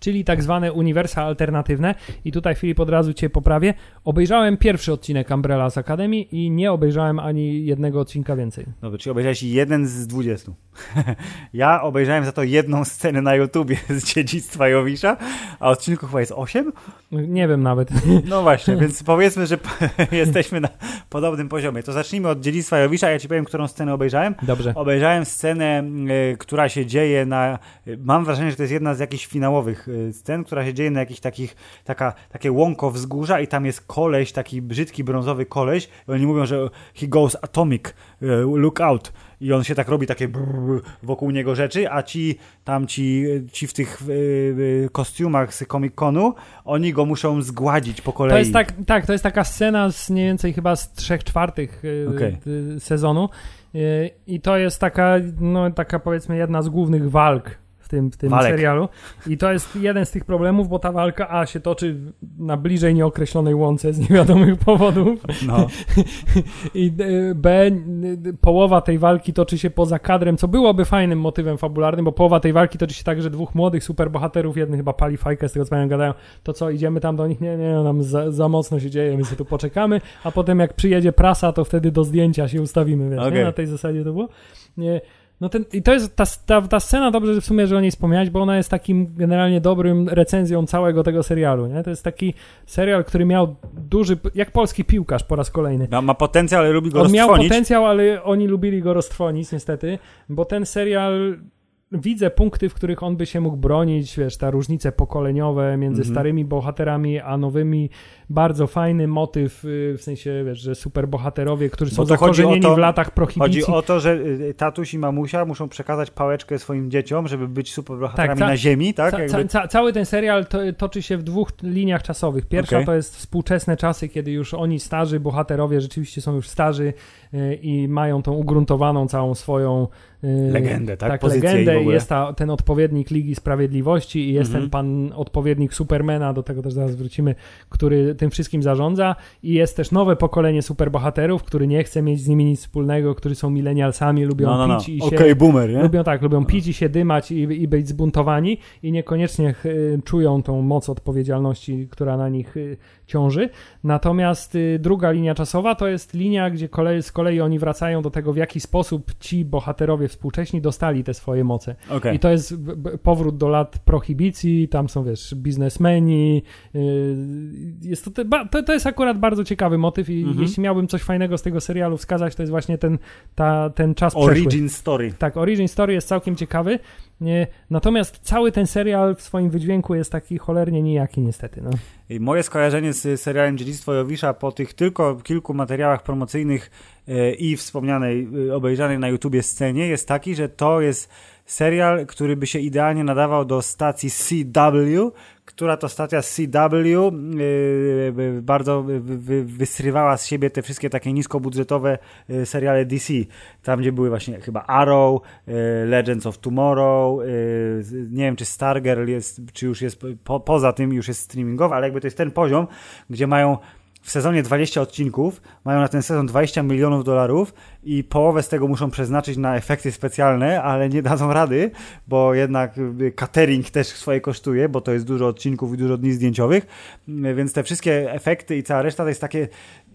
czyli tak zwane uniwersa alternatywne. I tutaj Filip od razu cię poprawię. Obejrzałem pierwszy odcinek Umbrella z Academy i nie obejrzałem ani jednego odcinka więcej. Dobrze, czyli obejrzałeś jeden z 20. (laughs) ja obejrzałem za to jedną scenę na YouTubie (laughs) z Dziedzictwa Jowisza, a odcinków chyba jest 8? Nie wiem nawet. No właśnie, (laughs) więc powiedzmy, że jesteśmy na podobnym poziomie. To zacznijmy od Dziedzictwa Jowisza, ja ci powiem, którą scenę obejrzałem. Dobrze. Obejrzałem scenę, y, która się dzieje na. y, Mam wrażenie, że to jest jedna z jakichś finałowych y, scen, która się dzieje na jakichś takich. Taka, takie łąko wzgórza, i tam jest koleś, taki brzydki brązowy koleś. I oni mówią, że he goes atomic, look out. I on się tak robi takie brrr wokół niego rzeczy, a ci tam ci, ci w tych y, y, kostiumach z Comic Conu, oni go muszą zgładzić po kolei. To jest tak, tak, to jest taka scena z mniej więcej chyba z trzech czwartych y, Okej. y, sezonu. Y, I to jest taka, no taka powiedzmy jedna z głównych walk tym, w tym Walek. serialu. I to jest jeden z tych problemów, bo ta walka A się toczy na bliżej nieokreślonej łące z (laughs) niewiadomych powodów. No. (laughs) I y, B, połowa tej walki toczy się poza kadrem, co byłoby fajnym motywem fabularnym, bo połowa tej walki toczy się tak, że dwóch młodych superbohaterów, jeden chyba pali fajkę, z tego co pamiętam, gadają, to co, idziemy tam do nich? Nie, nie, nam za, za mocno się dzieje, my sobie tu poczekamy, a potem jak przyjedzie prasa, to wtedy do zdjęcia się ustawimy, wiesz? Okej. Na tej zasadzie to było. Nie, no ten, I to jest ta, ta, ta scena, dobrze że w sumie, że o niej wspomniałeś, bo ona jest takim generalnie dobrym recenzją całego tego serialu, nie? To jest taki serial, który miał duży, jak polski piłkarz po raz kolejny. Ma, ma potencjał, ale lubi go On miał roztrwonić. potencjał, ale oni lubili go roztrwonić niestety, bo ten serial widzę punkty, w których on by się mógł bronić, wiesz, te różnice pokoleniowe między Mhm. starymi bohaterami a nowymi, bardzo fajny motyw, y, w sensie, wiesz, że superbohaterowie, którzy są chodzi zakorzenieni to- w latach Chodzi prohibicji. o to, że y, tatuś i mamusia muszą przekazać pałeczkę swoim dzieciom, żeby być superbohaterami Tak, na ziemi, tak? Ca, ca, ca, cały ten serial to, toczy się w dwóch liniach czasowych. Pierwsza Okej. to jest współczesne czasy, kiedy już oni starzy bohaterowie rzeczywiście są już starzy y, i mają tą ugruntowaną całą swoją y, Legendę, tak? tak Pozycję legendę i jest ta, ten odpowiednik Ligi Sprawiedliwości i jest Mhm. ten pan odpowiednik Supermana, do tego też zaraz wrócimy, który tym wszystkim zarządza i jest też nowe pokolenie superbohaterów, który nie chce mieć z nimi nic wspólnego, którzy są milenialsami, lubią No, no, no. pić i Okej, się... boomer, nie? Lubią tak, lubią pić i się dymać i, i być zbuntowani i niekoniecznie y, czują tą moc odpowiedzialności, która na nich y, ciąży. Natomiast y, druga linia czasowa to jest linia, gdzie kolej, z kolei oni wracają do tego, w jaki sposób ci bohaterowie współcześni dostali te swoje moce. Okej. I to jest powrót do lat prohibicji, tam są, wiesz, biznesmeni. Jest to, to, to jest akurat bardzo ciekawy motyw i Mhm. jeśli miałbym coś fajnego z tego serialu wskazać, to jest właśnie ten, ta, ten czas przeszły. Origin story. Tak, Origin Story jest całkiem ciekawy, nie, natomiast cały ten serial w swoim wydźwięku jest taki cholernie nijaki niestety. No. Moje skojarzenie z serialem Dziedzictwo Jowisza po tych tylko kilku materiałach promocyjnych e, i wspomnianej, e, obejrzanej na YouTubie scenie jest taki, że to jest serial, który by się idealnie nadawał do stacji CW, która to stacja CW e, bardzo wy- wy- wysrywała z siebie te wszystkie takie niskobudżetowe seriale DC. Tam, gdzie były właśnie chyba Arrow, Legends of Tomorrow, z- nie wiem, czy Stargirl jest, czy już jest po, poza tym, już jest streamingowa, ale jakby to jest ten poziom, gdzie mają w sezonie 20 odcinków, mają na ten sezon 20 milionów dolarów i połowę z tego muszą przeznaczyć na efekty specjalne, ale nie dadzą rady, bo jednak y, catering też swoje kosztuje, bo to jest dużo odcinków i dużo dni zdjęciowych, Y, więc te wszystkie efekty i cała reszta to jest takie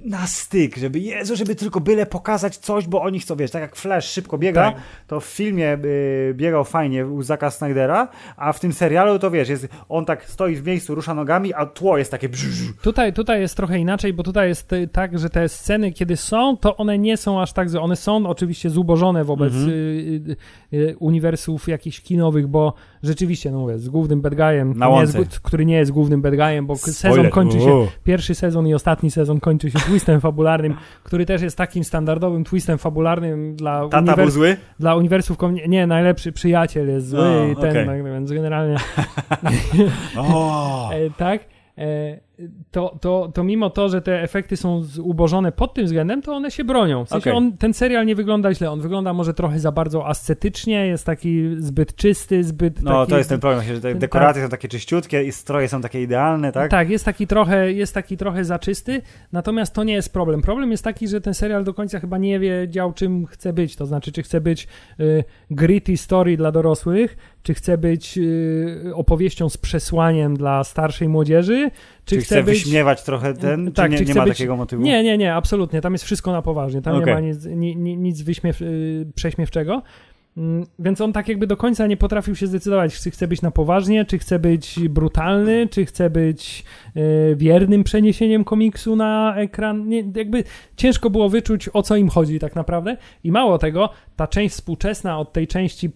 na styk, żeby Jezu, żeby tylko byle pokazać coś, bo oni chcą, wiesz, tak jak Flash szybko biega, Tak. to w filmie y, biegał fajnie u Zacka Snydera, a w tym serialu to wiesz, jest, on tak stoi w miejscu, rusza nogami, a tło jest takie brz, brz, Tutaj, tutaj jest trochę inaczej, bo tutaj jest y, tak, że te sceny, kiedy są, to one nie są aż tak, że one są oczywiście zubożone wobec Mhm. y, y, y, uniwersów jakichś kinowych, bo rzeczywiście, no mówię, z głównym bad guyem, Na nie jest, który nie jest głównym bad guyem, bo Spoiler. sezon kończy się, O. pierwszy sezon i ostatni sezon kończy się twistem fabularnym, który też jest takim standardowym twistem fabularnym dla, Tata był uniwers- zły? dla uniwersów, kom- nie, najlepszy przyjaciel jest zły i ten, okej. tak, więc generalnie (laughs) O. (laughs) E, tak, e, to, to, to mimo to, że te efekty są zubożone pod tym względem, to one się bronią. W sensie Okej. on, ten serial nie wygląda źle, on wygląda może trochę za bardzo ascetycznie, jest taki zbyt czysty, zbyt No taki, to jest ten problem, że te dekoracje są takie czyściutkie i stroje są takie idealne, tak? Tak, jest taki trochę, jest taki trochę zaczysty, natomiast to nie jest problem. Problem jest taki, że ten serial do końca chyba nie wiedział, czym chce być. To znaczy, czy chce być y, gritty story dla dorosłych, czy chce być y, opowieścią z przesłaniem dla starszej młodzieży, czy, Czy chce być... wyśmiewać trochę ten, Tak, czy czy nie, nie ma być- takiego motywu? Nie, nie, nie, absolutnie. Tam jest wszystko na poważnie. Tam nie Okej. ma nic, ni, ni, nic wyśmiew, y, prześmiewczego. Mm, Więc on tak jakby do końca nie potrafił się zdecydować, czy chce być na poważnie, czy chce być brutalny, czy chce być y, wiernym przeniesieniem komiksu na ekran. Nie, jakby ciężko było wyczuć, o co im chodzi tak naprawdę. I mało tego, ta część współczesna od tej części y,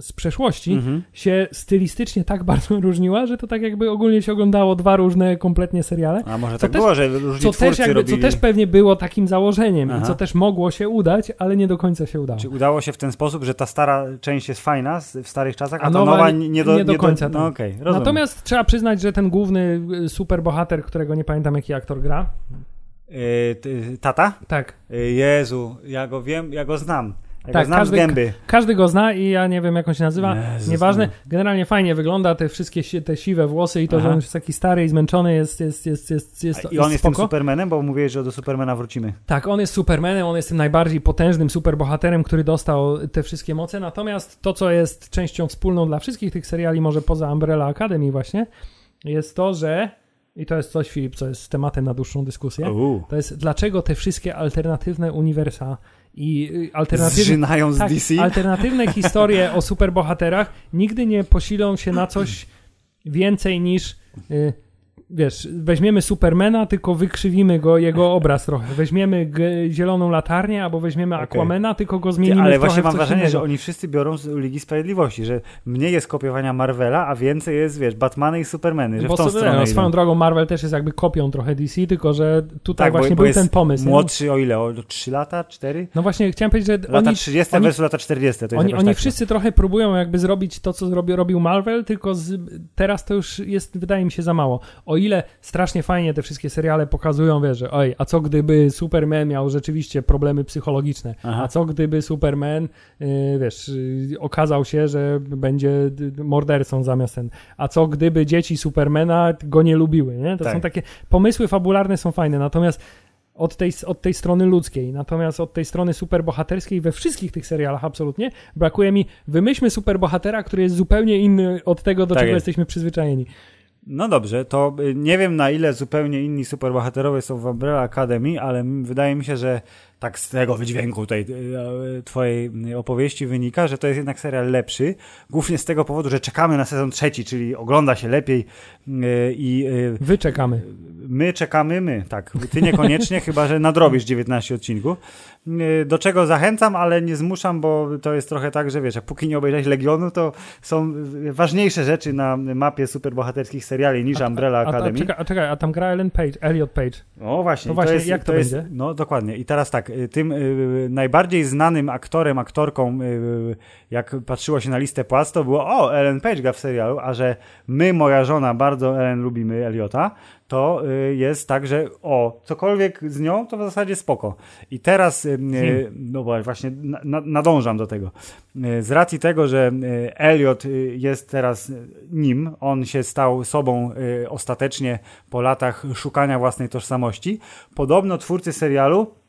z przeszłości Mhm. się stylistycznie tak (laughs) bardzo różniła, że to tak jakby ogólnie się oglądało dwa różne kompletnie seriale. A może Co tak też- było, że różni Co też, jakby, robili... co też pewnie było takim założeniem Aha. i co też mogło się udać, ale nie do końca się udało. Czy udało się w ten sposób, że ta stara część jest fajna w starych czasach, a, A ta nowa nowa nie- nie do, nie do końca, No tak. rozumiem. Natomiast trzeba przyznać, że ten główny y, superbohater, którego nie pamiętam jaki aktor gra, Y, ty- tata? tak, Y, Jezu, ja go wiem, ja go znam. Ja Tak, każdy- z gęby. każdy go zna i ja nie wiem jak on się nazywa, Jezus, nieważne, generalnie fajnie wygląda, te wszystkie te siwe włosy i to, Aha. że on jest taki stary i zmęczony jest, jest, jest, jest, jest, I on jest tym spoko. Supermanem, bo mówiłeś, że do Supermana wrócimy. Tak, on jest Supermanem, on jest tym najbardziej potężnym superbohaterem, który dostał te wszystkie moce. Natomiast to, co jest częścią wspólną dla wszystkich tych seriali, może poza Umbrella Academy właśnie, jest to, że i to jest coś, Filip, co jest tematem na dłuższą dyskusję. Uuu. To jest dlaczego te wszystkie alternatywne uniwersa i y, alternatywne Zżynają z tak, DC. alternatywne historie o superbohaterach nigdy nie posilą się na coś więcej niż y, wiesz, weźmiemy Supermana, tylko wykrzywimy go, jego obraz trochę. Weźmiemy zieloną latarnię, albo weźmiemy. Aquamana, tylko go zmienimy ale właśnie mam wrażenie, innego. że oni wszyscy biorą z Ligi Sprawiedliwości, że mniej jest kopiowania Marvela, a więcej jest, wiesz, Batmany i Supermany, że Bo w tą co, stronę no, swoją drogą Marvel też jest jakby kopią trochę DC, tylko że tutaj Tak, bo- właśnie bo był jest ten pomysł. nie? Młodszy o ile? O 3 lata? 4? No właśnie chciałem powiedzieć, że Lata oni, 30 oni- versus lata 40. To jest Oni, oni tak, wszyscy trochę próbują jakby zrobić to, co zrobi, robił Marvel, tylko z, teraz to już jest, wydaje mi się, za mało. O ile strasznie fajnie te wszystkie seriale pokazują, wiesz, że oj, a co gdyby Superman miał rzeczywiście problemy psychologiczne, Aha. a co gdyby Superman, yy, wiesz, yy, okazał się, że będzie mordercą zamiast ten, a co gdyby dzieci Supermana go nie lubiły, nie? To Tak. są takie, pomysły fabularne są fajne, natomiast od tej, od tej strony ludzkiej, natomiast od tej strony superbohaterskiej we wszystkich tych serialach absolutnie brakuje mi, wymyślmy superbohatera, który jest zupełnie inny od tego, do Tak czego jest. jesteśmy przyzwyczajeni. No dobrze, to y, nie wiem na ile zupełnie inni superbohaterowie są w Umbrella Academy, ale wydaje mi się, że tak z tego wydźwięku tej y, y, twojej opowieści wynika, że to jest jednak serial lepszy, głównie z tego powodu, że czekamy na sezon trzeci, czyli ogląda się lepiej y, i Wy czekamy. My czekamy, my, tak. Ty niekoniecznie, (laughs) chyba że nadrobisz 19 odcinków. Do czego zachęcam, ale nie zmuszam, bo to jest trochę tak, że wiesz, jak póki nie obejrzałeś Legionu, to są ważniejsze rzeczy na mapie superbohaterskich seriali niż Umbrella A, a, Academy. czekaj, a czekaj, a tam gra Ellen Page, Elliot Page. O właśnie, To właśnie, jest, jak to jest, będzie? No dokładnie. I teraz tak, y, tym y, najbardziej znanym aktorem, aktorką, y, jak patrzyło się na listę płac, to było o, Ellen Page gra w serialu, a że my, moja żona, bardzo Ellen lubimy Eliota, to jest tak, że o, cokolwiek z nią, to w zasadzie spoko. I teraz, y, no bo właśnie na, na, nadążam do tego. Z racji tego, że Elliot jest teraz nim, on się stał sobą ostatecznie po latach szukania własnej tożsamości, podobno twórcy serialu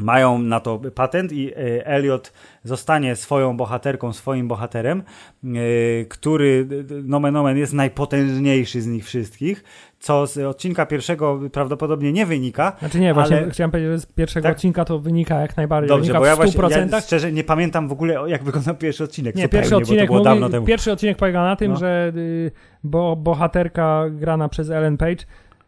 mają na to patent i y, Elliot zostanie swoją bohaterką, swoim bohaterem, y, który nomen omen jest najpotężniejszy z nich wszystkich, co z odcinka pierwszego prawdopodobnie nie wynika. Znaczy nie, właśnie Ale- chciałem powiedzieć, że z pierwszego Tak? odcinka to wynika jak najbardziej. Dobrze, wynika bo ja w 100%. właśnie ja szczerze nie pamiętam w ogóle jak wyglądał pierwszy odcinek. Nie, pierwszy bo odcinek, to było mówi, dawno temu. pierwszy odcinek polega na tym, No. że y, bo bohaterka grana przez Ellen Page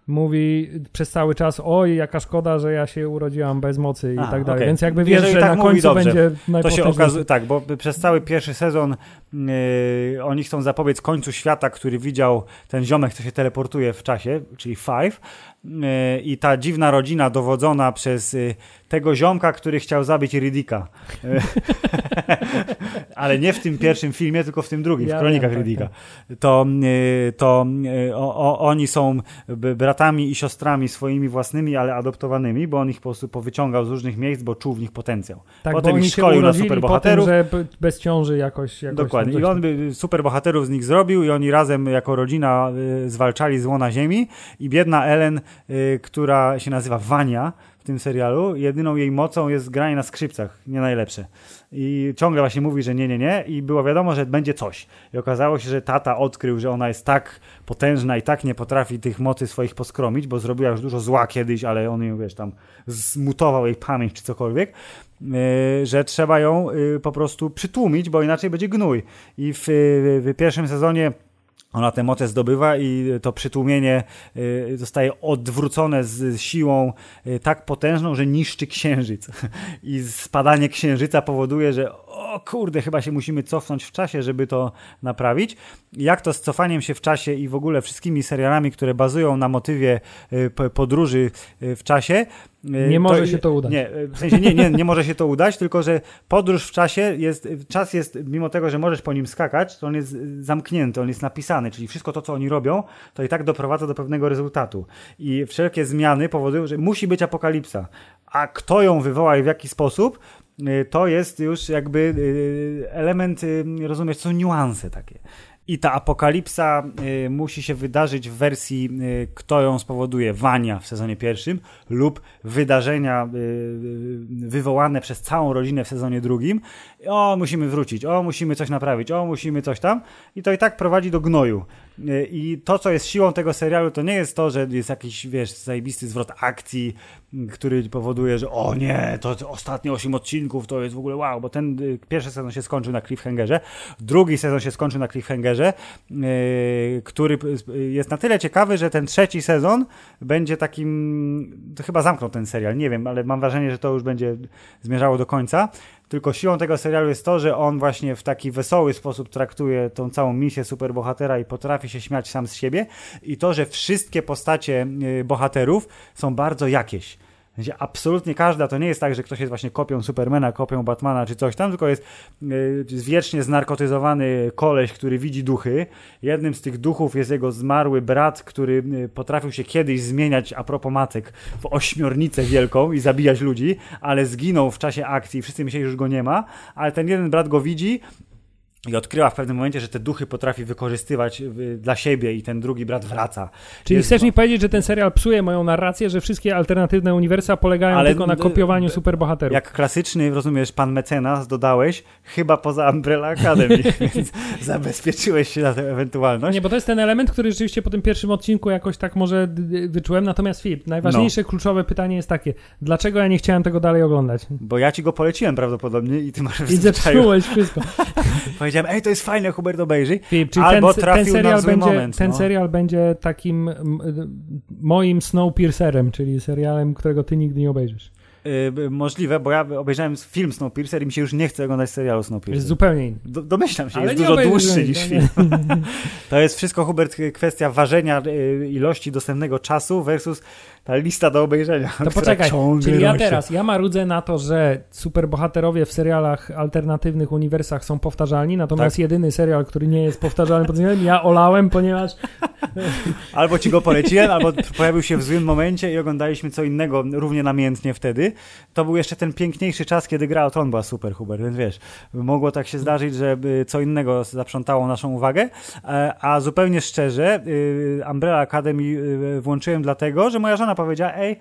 mówi przez cały czas, oj, jaka szkoda, że ja się urodziłam bez mocy i A, tak dalej. okej. Więc jakby wiesz, Jeżeli że tak na końcu dobrze. będzie To się okazuje, tak, bo przez cały pierwszy sezon yy, oni chcą zapobiec końcu świata, który widział ten ziomek, co się teleportuje w czasie, czyli Five. Yy, I ta dziwna rodzina dowodzona przez yy, tego ziomka, który chciał zabić Riddicka. Yy, (laughs) Ale nie w tym pierwszym filmie, tylko w tym drugim, Ja w Kronikach wiem, tak, Riddicka. To, yy, to yy, o, o, oni są bratami i siostrami swoimi własnymi, ale adoptowanymi, bo on ich po prostu powyciągał z różnych miejsc, bo czuł w nich potencjał. Tak, Potem bo ich szkolił na superbohaterów. że b- bez ciąży jakoś... jakoś Dokładnie. I on by superbohaterów z nich zrobił i oni razem jako rodzina zwalczali zło na ziemi i biedna Ellen, która się nazywa Wania w tym serialu, jedyną jej mocą jest granie na skrzypcach, nie najlepsze. I ciągle właśnie mówi, że nie, nie, nie i było wiadomo, że będzie coś. I okazało się, że tata odkrył, że ona jest tak potężna i tak nie potrafi tych mocy swoich poskromić, bo zrobiła już dużo zła kiedyś, ale on ją, wiesz, tam zmutował jej pamięć czy cokolwiek, y, że trzeba ją y, po prostu przytłumić, bo inaczej będzie gnój. I w, w pierwszym sezonie ona tę moce zdobywa i to przytłumienie y, zostaje odwrócone z siłą y, tak potężną, że niszczy księżyc. (laughs) I spadanie księżyca powoduje, że o kurde, chyba się musimy cofnąć w czasie, żeby to naprawić. Jak to z cofaniem się w czasie i w ogóle wszystkimi serialami, które bazują na motywie y, podróży w czasie. Y, Nie może się to udać. Nie, y, w sensie nie, nie, nie może się to udać, tylko że podróż w czasie jest, czas jest, mimo tego, że możesz po nim skakać, to on jest zamknięty, on jest napisany, czyli wszystko to, co oni robią, to i tak doprowadza do pewnego rezultatu. I wszelkie zmiany powodują, że musi być apokalipsa. A kto ją wywoła i w jaki sposób, y, to jest już jakby element, rozumiesz, to są niuanse takie. I ta apokalipsa y, musi się wydarzyć w wersji, y, kto ją spowoduje, Wania w sezonie pierwszym, lub wydarzenia y, wywołane przez całą rodzinę w sezonie drugim. O, musimy wrócić, o, musimy coś naprawić, o, musimy coś tam. I to i tak prowadzi do gnoju. Y, I to, co jest siłą tego serialu, to nie jest to, że jest jakiś, wiesz, zajebisty zwrot akcji, który powoduje, że o nie, to, ostatnie 8 odcinków to jest w ogóle wow, bo ten y, pierwszy sezon się skończył na cliffhangerze, drugi sezon się skończył na cliffhangerze, y, który jest na tyle ciekawy, że ten trzeci sezon będzie takim, to chyba zamknął ten serial, nie wiem, ale mam wrażenie, że to już będzie zmierzało do końca. Tylko siłą tego serialu jest to, że on właśnie w taki wesoły sposób traktuje tą całą misję superbohatera i potrafi się śmiać sam z siebie. I to, że wszystkie postacie y, bohaterów są bardzo jakieś. Gdzie absolutnie każda, to nie jest tak, że ktoś jest właśnie kopią Supermana, kopią Batmana czy coś tam, tylko jest y, wiecznie znarkotyzowany koleś, który widzi duchy. Jednym z tych duchów jest jego zmarły brat, który y, potrafił się kiedyś zmieniać, a propos matek, w ośmiornicę wielką i zabijać ludzi, ale zginął w czasie akcji. Wszyscy myśleli, że już go nie ma, ale ten jeden brat go widzi i odkryła w pewnym momencie, że te duchy potrafi wykorzystywać y, dla siebie i ten drugi brat wraca. Czyli Jest chcesz mi powiedzieć, że ten serial psuje moją narrację, że wszystkie alternatywne uniwersa polegają Ale tylko na kopiowaniu superbohaterów. Jak klasyczny, rozumiesz, pan mecenas dodałeś, chyba poza Umbrella Academy, (laughs) więc zabezpieczyłeś się na tę ewentualność. Nie, bo to jest ten element, który rzeczywiście po tym pierwszym odcinku jakoś tak może wyczułem. Natomiast Filip, najważniejsze, No. kluczowe pytanie jest takie, dlaczego ja nie chciałem tego dalej oglądać? Bo ja ci go poleciłem prawdopodobnie i ty masz I zepsułeś wszystko. (laughs) (laughs) Powiedziałem, ej, to jest fajne, Hubert obejrzyj. Filip, czyli Albo ten, trafił ten na serial, zły będzie, moment, ten no. serial będzie takim moim Snowpiercerem, czyli serialem, którego ty nigdy nie obejrzysz. Yy, możliwe, bo ja obejrzałem film Snowpiercer i mi się już nie chce oglądać serialu Jest Snowpiercer. zupełnie inny. Do, domyślam się, Ale jest dużo dłuższy no niż film. (laughs) To jest wszystko, Hubert, kwestia ważenia y, ilości dostępnego czasu versus ta lista do obejrzenia. To poczekaj, czyli ja rośnie. teraz, ja marudzę na to, że superbohaterowie w serialach alternatywnych uniwersach są powtarzalni, natomiast Tak. jedyny serial, który nie jest powtarzalny pod względem, ja olałem, ponieważ (laughs) Albo ci go poleciłem, albo pojawił się w złym momencie i oglądaliśmy co innego równie namiętnie wtedy. To był jeszcze ten piękniejszy czas, kiedy gra o Tron była super, Hubert, więc wiesz, mogło tak się zdarzyć, że co innego zaprzątało naszą uwagę, E, a zupełnie szczerze y, Umbrella Academy y, włączyłem dlatego, że moja żona powiedziała, ej,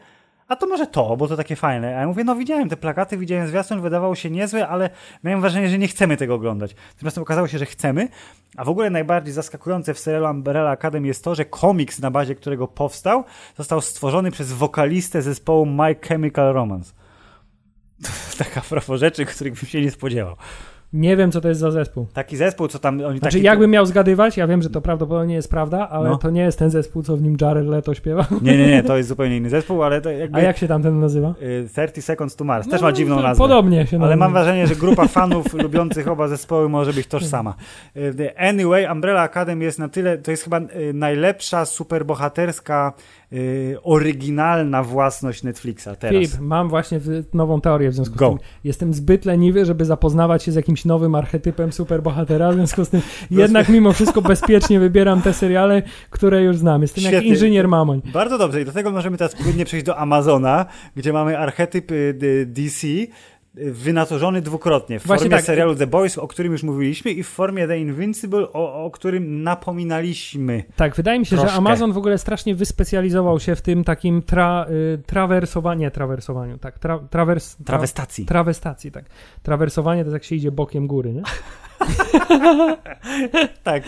a to może to, bo to takie fajne. A ja mówię, no widziałem te plakaty, widziałem zwiastun, wydawało się niezłe, ale miałem wrażenie, że nie chcemy tego oglądać. Tymczasem okazało się, że chcemy, a w ogóle najbardziej zaskakujące w serialu Umbrella Academy jest to, że komiks, na bazie którego powstał, został stworzony przez wokalistę zespołu My Chemical Romance. (laughs) Taka propos rzeczy, których bym się nie spodziewał. Nie wiem, co to jest za zespół. Taki zespół, co tam oni Znaczy, taki... jakbym miał zgadywać, ja wiem, że to prawdopodobnie jest prawda, ale No. to nie jest ten zespół, co w nim Jared Leto śpiewa. Nie, nie, nie, to jest zupełnie inny zespół, ale to jakby... A jak się tam ten nazywa? y, 30 Seconds to Mars. Też No, ma dziwną nazwę. Podobnie się Ale mam wrażenie, że grupa (laughs) fanów lubiących oba zespoły może być tożsama. Y, Anyway, Umbrella Academy jest na tyle, to jest chyba y, najlepsza superbohaterska, y, oryginalna własność Netflixa teraz. Filip, mam właśnie nową teorię w związku Go. z tym. Jestem zbyt leniwy, żeby zapoznawać się z jakimś nowym archetypem superbohatera, w związku z tym (laughs) jednak mimo wszystko bezpiecznie wybieram te seriale, które już znam. Jestem jak Świetnie. inżynier mamoń. Bardzo dobrze i do tego możemy teraz płynnie przejść do Amazona, gdzie mamy archetyp y, d- DC y, wynaturzony dwukrotnie w Właśnie formie tak. serialu The Boys, o którym już mówiliśmy i w formie The Invincible, o, o którym napominaliśmy. Tak, wydaje mi się, że Troszkę. Amazon w ogóle strasznie wyspecjalizował się w tym takim tra, y, trawersowaniu, tak, tra, trawers, tra, Trawestacji. trawestacji, tak. Trawersowanie to jest jak się idzie bokiem góry, nie? Tak, (laughs) Tak,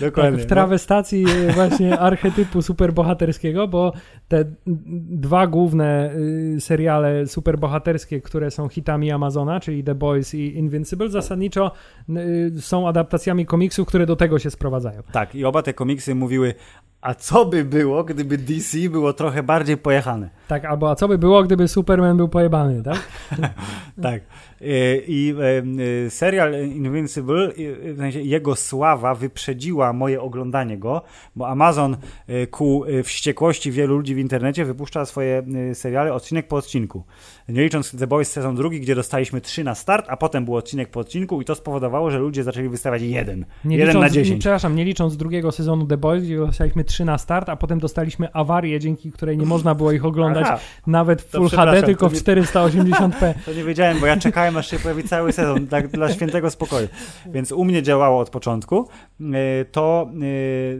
dokładnie. w trawestacji y, właśnie archetypu superbohaterskiego, bo te dwa główne y, seriale superbohaterskie, które są hitami Amazona, czyli The Boys i Invincible, zasadniczo y, są adaptacjami komiksów, które do tego się sprowadzają. Tak, i oba te komiksy mówiły, a co by było, gdyby DC było trochę bardziej pojechane? Tak, albo a co by było, gdyby Superman był pojebany, tak? (laughs) Tak. I y, y, serial Invincible, y, w sensie jego sława wyprzedziła moje oglądanie go, bo Amazon ku wściekłości wielu ludzi w internecie wypuszcza swoje seriale odcinek po odcinku. Nie licząc The Boys sezon drugi, gdzie dostaliśmy trzy na start, a potem był odcinek po odcinku i to spowodowało, że ludzie zaczęli wystawiać jeden. Nie jeden licząc, na dziesięć. przepraszam, nie licząc drugiego sezonu The Boys, gdzie dostaliśmy 3 na start, a potem dostaliśmy awarię, dzięki której nie można było ich oglądać Aha, nawet w Full HD, tylko w nie- 480p. (laughs) To nie wiedziałem, bo ja czekałem, aż się pojawi cały sezon, tak dla świętego spokoju. Więc u mnie działało od początku. E, To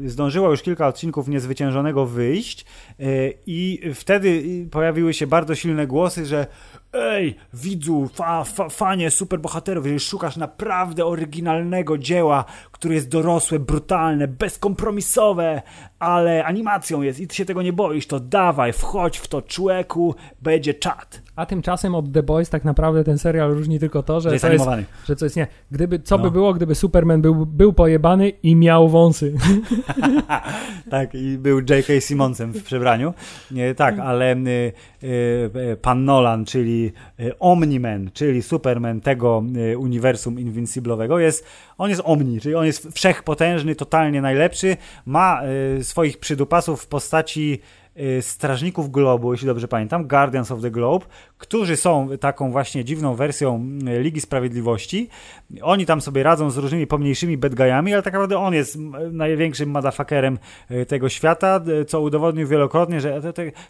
e, zdążyło już kilka odcinków niezwyciężonego wyjść e, i wtedy pojawiły się bardzo silne głosy, że ej, widzu, fa, fa, fanie superbohaterów, jeżeli szukasz naprawdę oryginalnego dzieła, które jest dorosłe, brutalne, bezkompromisowe, ale animacją jest i ty się tego nie boisz, to dawaj, wchodź w to człeku, będzie czat. A tymczasem od The Boys tak naprawdę ten serial różni tylko to, że, Że jest to jest, animowany. że co jest nie. Gdyby, co No. by było, gdyby Superman był, był pojebany i miał wąsy. (laughs) Tak, i był J.K. Simmonsem w przebraniu. Nie, tak, ale y, pan Nolan, czyli y, Omni-Man, czyli Superman tego uniwersum Invinciblowego jest, on jest Omni, czyli on jest wszechpotężny, totalnie najlepszy, ma swoich przydupasów w postaci Strażników Globu, jeśli dobrze pamiętam, Guardians of the Globe, którzy są taką właśnie dziwną wersją y, Ligi Sprawiedliwości. Oni tam sobie radzą z różnymi pomniejszymi bad guyami, ale tak naprawdę on jest największym motherfuckerem y, tego świata, co udowodnił wielokrotnie, że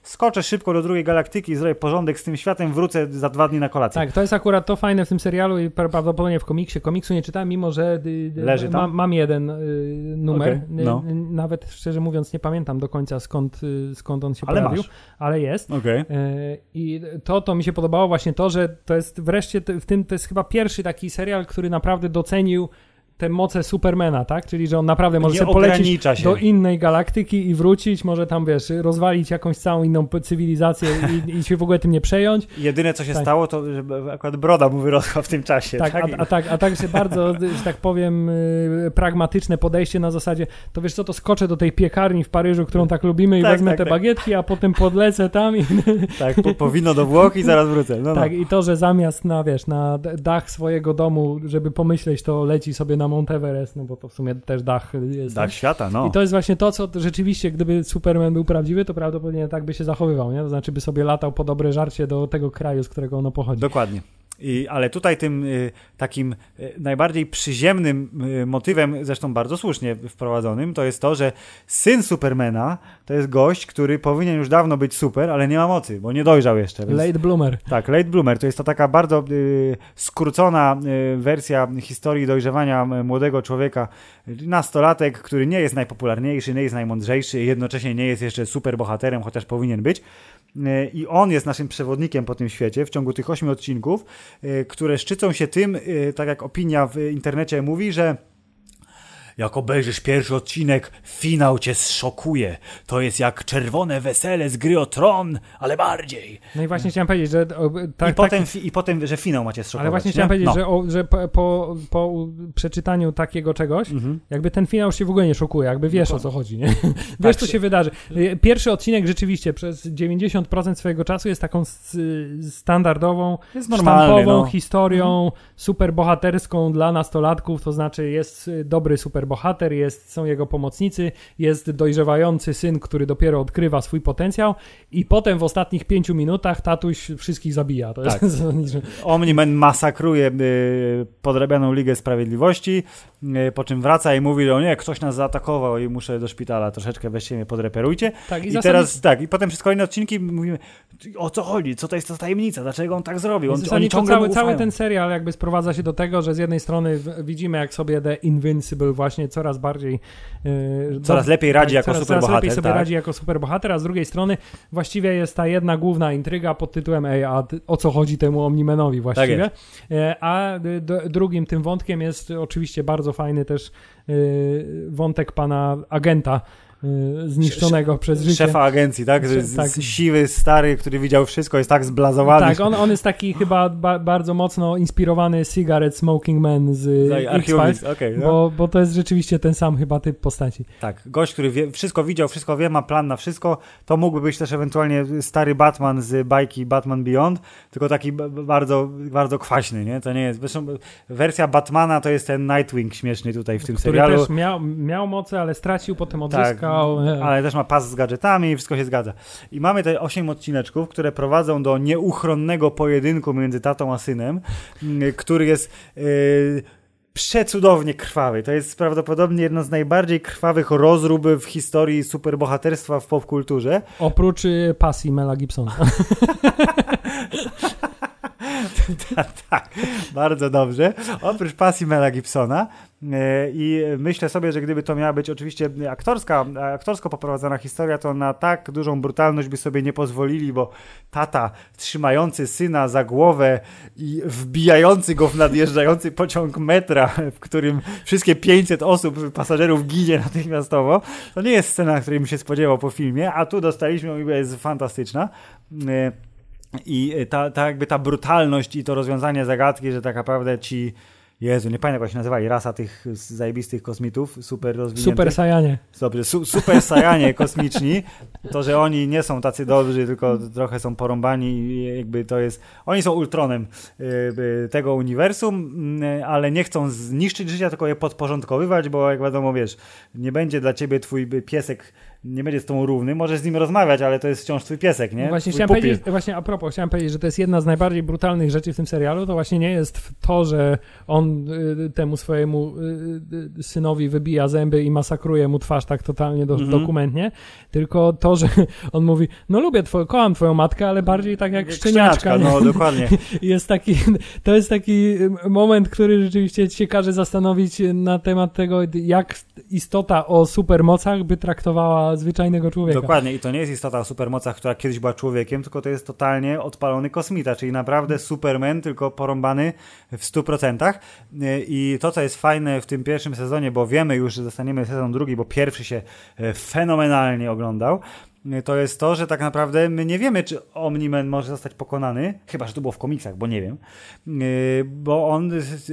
skoczę szybko do drugiej galaktyki, zrobię porządek z tym światem, wrócę za dwa dni na kolację. Tak, to jest akurat to fajne w tym serialu i prawdopodobnie w komiksie. Komiksu nie czytałem, mimo że Leży tam? Ma, mam jeden y, numer. Okay, no. Nawet szczerze mówiąc nie pamiętam do końca skąd, y, skąd on się ale pojawił, masz. ale jest. Okay. Y, I to, to mi się podobało właśnie to, że to jest wreszcie w tym, to jest chyba pierwszy taki serial, który naprawdę docenił te moce Supermana, tak? Czyli, że on naprawdę może sobie polecieć się. do innej galaktyki i wrócić, może tam, wiesz, rozwalić jakąś całą inną cywilizację i, i się w ogóle tym nie przejąć. (laughs) Jedyne, co się tak. stało, to że akurat broda mu wyrosła w tym czasie. Tak, tak? A, a, tak, a tak się bardzo, że tak powiem, y, pragmatyczne podejście na zasadzie, to wiesz co, to skoczę do tej piekarni w Paryżu, którą tak lubimy i tak, wezmę tak, te tak. bagietki, a potem podlecę tam i... (laughs) Tak, po, powinno do Włoch i zaraz wrócę. No, no. tak, i to, że zamiast na, wiesz, na dach swojego domu, żeby pomyśleć, to leci sobie na Mount Everest, no bo to w sumie też dach jest. Dach świata, no. I to jest właśnie to, co rzeczywiście, gdyby Superman był prawdziwy, to prawdopodobnie tak by się zachowywał, nie? To znaczy by sobie latał po dobre żarcie do tego kraju, z którego ono pochodzi. Dokładnie. I, ale tutaj tym y, takim y, najbardziej przyziemnym y, motywem, zresztą bardzo słusznie wprowadzonym, to jest to, że syn Supermana to jest gość, który powinien już dawno być super, ale nie ma mocy, bo nie dojrzał jeszcze. Więc... Late bloomer. Tak, late bloomer. To jest to taka bardzo y, skrócona y, wersja historii dojrzewania młodego człowieka, nastolatek, który nie jest najpopularniejszy, nie jest najmądrzejszy, jednocześnie nie jest jeszcze super bohaterem, chociaż powinien być. I on jest naszym przewodnikiem po tym świecie w ciągu tych ośmiu odcinków, y, które szczycą się tym, y, tak jak opinia w internecie mówi, że jak obejrzysz pierwszy odcinek, finał cię zszokuje. To jest jak czerwone wesele z gry o tron, ale bardziej. No i właśnie chciałem powiedzieć, że... O, tak, I, potem, tak, I potem, że finał macie zszokować. Ale właśnie nie? chciałem powiedzieć, no. że, o, że po, po, po, przeczytaniu takiego czegoś, mhm. jakby ten finał się w ogóle nie szokuje, jakby wiesz no, o co chodzi, nie? (laughs) wiesz, tak co się wydarzy. Pierwszy odcinek rzeczywiście przez 90% swojego czasu jest taką standardową, jest sztampową no. historią mhm. superbohaterską dla nastolatków, to znaczy jest dobry super superbohater, jest, są jego pomocnicy, jest dojrzewający syn, który dopiero odkrywa swój potencjał i potem w ostatnich pięciu minutach tatuś wszystkich zabija. To tak. (laughs) jest, Omni-Man masakruje y, podrabianą Ligę Sprawiedliwości, y, po czym wraca i mówi, że o nie, ktoś nas zaatakował i muszę do szpitala, troszeczkę weźcie mnie podreperujcie. Tak, i, I teraz tak, i potem przez kolejne odcinki mówimy, o co chodzi, co to jest ta tajemnica, dlaczego on tak zrobił, on, oni ciągle cały, cały ten serial jakby sprowadza się do tego, że z jednej strony widzimy jak sobie The Invincible właśnie właśnie coraz bardziej... Yy, coraz lepiej radzi jako coraz, superbohater. Coraz lepiej sobie tak? radzi jako superbohater, a z drugiej strony właściwie jest ta jedna główna intryga pod tytułem ej, a o co chodzi temu Omnimenowi właściwie. Tak a drugim tym wątkiem jest oczywiście bardzo fajny też yy, wątek pana agenta, Y, zniszczonego przez życie. Szefa agencji, tak? Z, tak? Siwy, stary, który widział wszystko, jest tak zblazowany. Tak, on, on jest taki (laughs) chyba ba bardzo mocno inspirowany Cigarette Smoking Man z X-Files, okay, no. bo, bo to jest rzeczywiście ten sam chyba typ postaci. Tak, gość, który wie, wszystko widział, wszystko wie, ma plan na wszystko, to mógłby być też ewentualnie stary Batman z bajki Batman Beyond, tylko taki bardzo, bardzo kwaśny, nie? To nie jest, zresztą wersja Batmana to jest ten Nightwing śmieszny tutaj w tym który serialu. Który też miał, miał moce, ale stracił, potem odzyskał. Tak ale też ma pas z gadżetami i wszystko się zgadza. I mamy te 8 odcineczków, które prowadzą do nieuchronnego pojedynku między tatą a synem, mm, który jest... Yy, przecudownie krwawy. To jest prawdopodobnie jedno z najbardziej krwawych rozrób w historii superbohaterstwa w popkulturze. Oprócz y, pasji Mela Gibsona. (laughs) (laughs) tak, tak, bardzo dobrze. Oprócz pasji Mela Gibsona e, i myślę sobie, że gdyby to miała być oczywiście aktorska, aktorsko poprowadzona historia, to na tak dużą brutalność by sobie nie pozwolili, bo tata trzymający syna za głowę i wbijający go w nadjeżdżający pociąg metra, w którym wszystkie 500 osób, pasażerów ginie natychmiastowo, to nie jest scena, której bym się spodziewał po filmie, a tu dostaliśmy, jest fantastyczna. E, i ta, ta jakby ta brutalność i to rozwiązanie zagadki, że tak naprawdę ci Jezu, nie pamiętam jak się nazywali, rasa tych zajebistych kosmitów, super rozwiniętych. Super Sajanie. Dobrze, su super Sajanie (laughs) kosmiczni. To, że oni nie są tacy dobrzy, tylko trochę są porąbani i jakby to jest... Oni są ultronem y, tego uniwersum, y, ale nie chcą zniszczyć życia, tylko je podporządkowywać, bo jak wiadomo, wiesz, nie będzie dla ciebie twój piesek nie będzie z tą równy, możesz z nim rozmawiać, ale to jest wciąż twój piesek, nie? Właśnie Twój chciałem pupil. powiedzieć, właśnie a propos, chciałem powiedzieć, że to jest jedna z najbardziej brutalnych rzeczy w tym serialu, to właśnie nie jest to, że on y, temu swojemu y, y, synowi wybija zęby i masakruje mu twarz tak totalnie do, Mhm. dokumentnie, tylko to, że (laughs) on mówi, no lubię twoją, kocham twoją matkę, ale bardziej tak jak szczeniaczka. nie? no dokładnie. (laughs) jest taki, to jest taki moment, który rzeczywiście się każe zastanowić na temat tego, jak istota o supermocach by traktowała zwyczajnego człowieka. Dokładnie i to nie jest istota o supermocach, która kiedyś była człowiekiem, tylko to jest totalnie odpalony kosmita, czyli naprawdę Superman, tylko porąbany w 100%. I to, co jest fajne w tym pierwszym sezonie, bo wiemy już, że dostaniemy sezon drugi, bo pierwszy się e, fenomenalnie oglądał, e, to jest to, że tak naprawdę my nie wiemy, czy Omni-Man może zostać pokonany, chyba, że to było w komiksach, bo nie wiem, E, bo on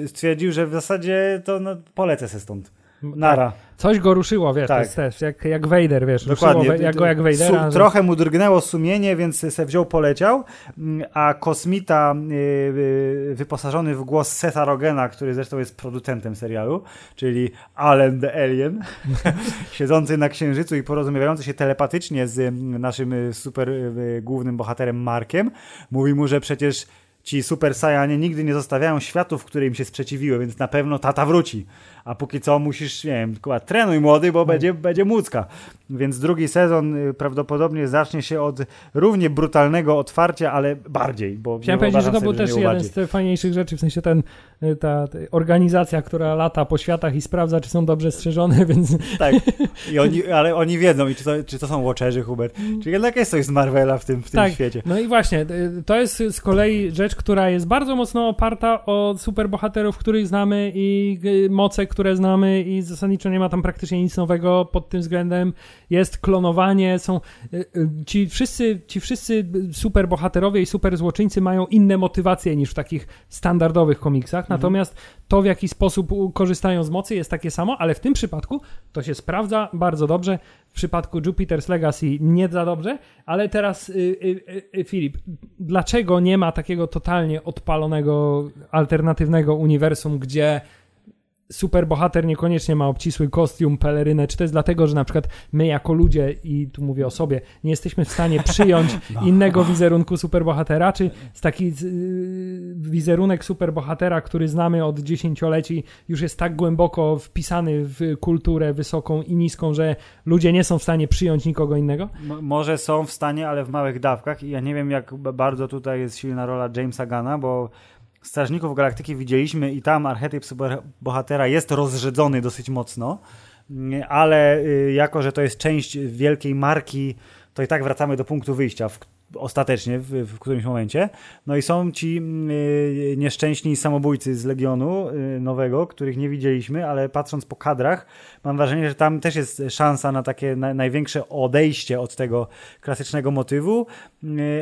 stwierdził, że w zasadzie to no, polecę se stąd. Nara. Coś go ruszyło, wiesz, Tak. też jak, jak Vader, wiesz, Dokładnie. ruszyło jak go jak Vadera. Su- trochę mu drgnęło sumienie, więc se wziął, poleciał, Mm, a kosmita y, y, wyposażony w głos Setha Rogena, który zresztą jest producentem serialu, czyli Allen the Alien, (laughs) siedzący na księżycu i porozumiewający się telepatycznie z y, naszym y, super y, głównym bohaterem Markiem, mówi mu, że przecież ci super Saiyanie nigdy nie zostawiają światów, które im się sprzeciwiły, więc na pewno tata wróci. A póki co musisz, nie wiem, kurwa, trenuj młody, bo będzie, będzie młódzka. Więc drugi sezon y, prawdopodobnie zacznie się od równie brutalnego otwarcia, ale bardziej. Bo Chciałem powiedzieć, że to był też jeden z tych fajniejszych rzeczy, w sensie ten, y, ta, ta organizacja, która lata po światach i sprawdza, czy są dobrze strzeżone, (laughs) więc Tak, I oni, ale oni wiedzą, i czy to, czy to są Watcherzy, Hubert. Czyli jednak jest coś z Marvela w tym, w tym Tak. świecie. No i właśnie, y, to jest z kolei rzecz, która jest bardzo mocno oparta o superbohaterów, których znamy i moce, które znamy i zasadniczo nie ma tam praktycznie nic nowego pod tym względem. Jest klonowanie, są y, y, ci wszyscy, ci wszyscy superbohaterowie i superzłoczyńcy mają inne motywacje niż w takich standardowych komiksach, natomiast to w jaki sposób korzystają z mocy jest takie samo, ale w tym przypadku to się sprawdza bardzo dobrze. W przypadku Jupiter's Legacy nie za dobrze, ale teraz y, y, y, Filip, dlaczego nie ma takiego totalnie odpalonego, alternatywnego uniwersum, gdzie superbohater niekoniecznie ma obcisły kostium, pelerynę, czy to jest dlatego, że na przykład my jako ludzie, i tu mówię o sobie, nie jesteśmy w stanie przyjąć (laughs) innego wizerunku superbohatera, czy z taki y, wizerunek superbohatera, który znamy od dziesięcioleci, już jest tak głęboko wpisany w kulturę wysoką i niską, że ludzie nie są w stanie przyjąć nikogo innego? M- może są w stanie, ale w małych dawkach i ja nie wiem, jak bardzo tutaj jest silna rola Jamesa Gana, bo Strażników Galaktyki widzieliśmy i tam archetyp superbohatera jest rozrzedzony dosyć mocno, Mm, ale y, jako, że to jest część wielkiej marki, to i tak wracamy do punktu wyjścia w, ostatecznie w, w którymś momencie. No i są ci mm, y, nieszczęśni samobójcy z Legionu y, nowego, których nie widzieliśmy, ale patrząc po kadrach, mam wrażenie, że tam też jest szansa na takie na, największe odejście od tego klasycznego motywu,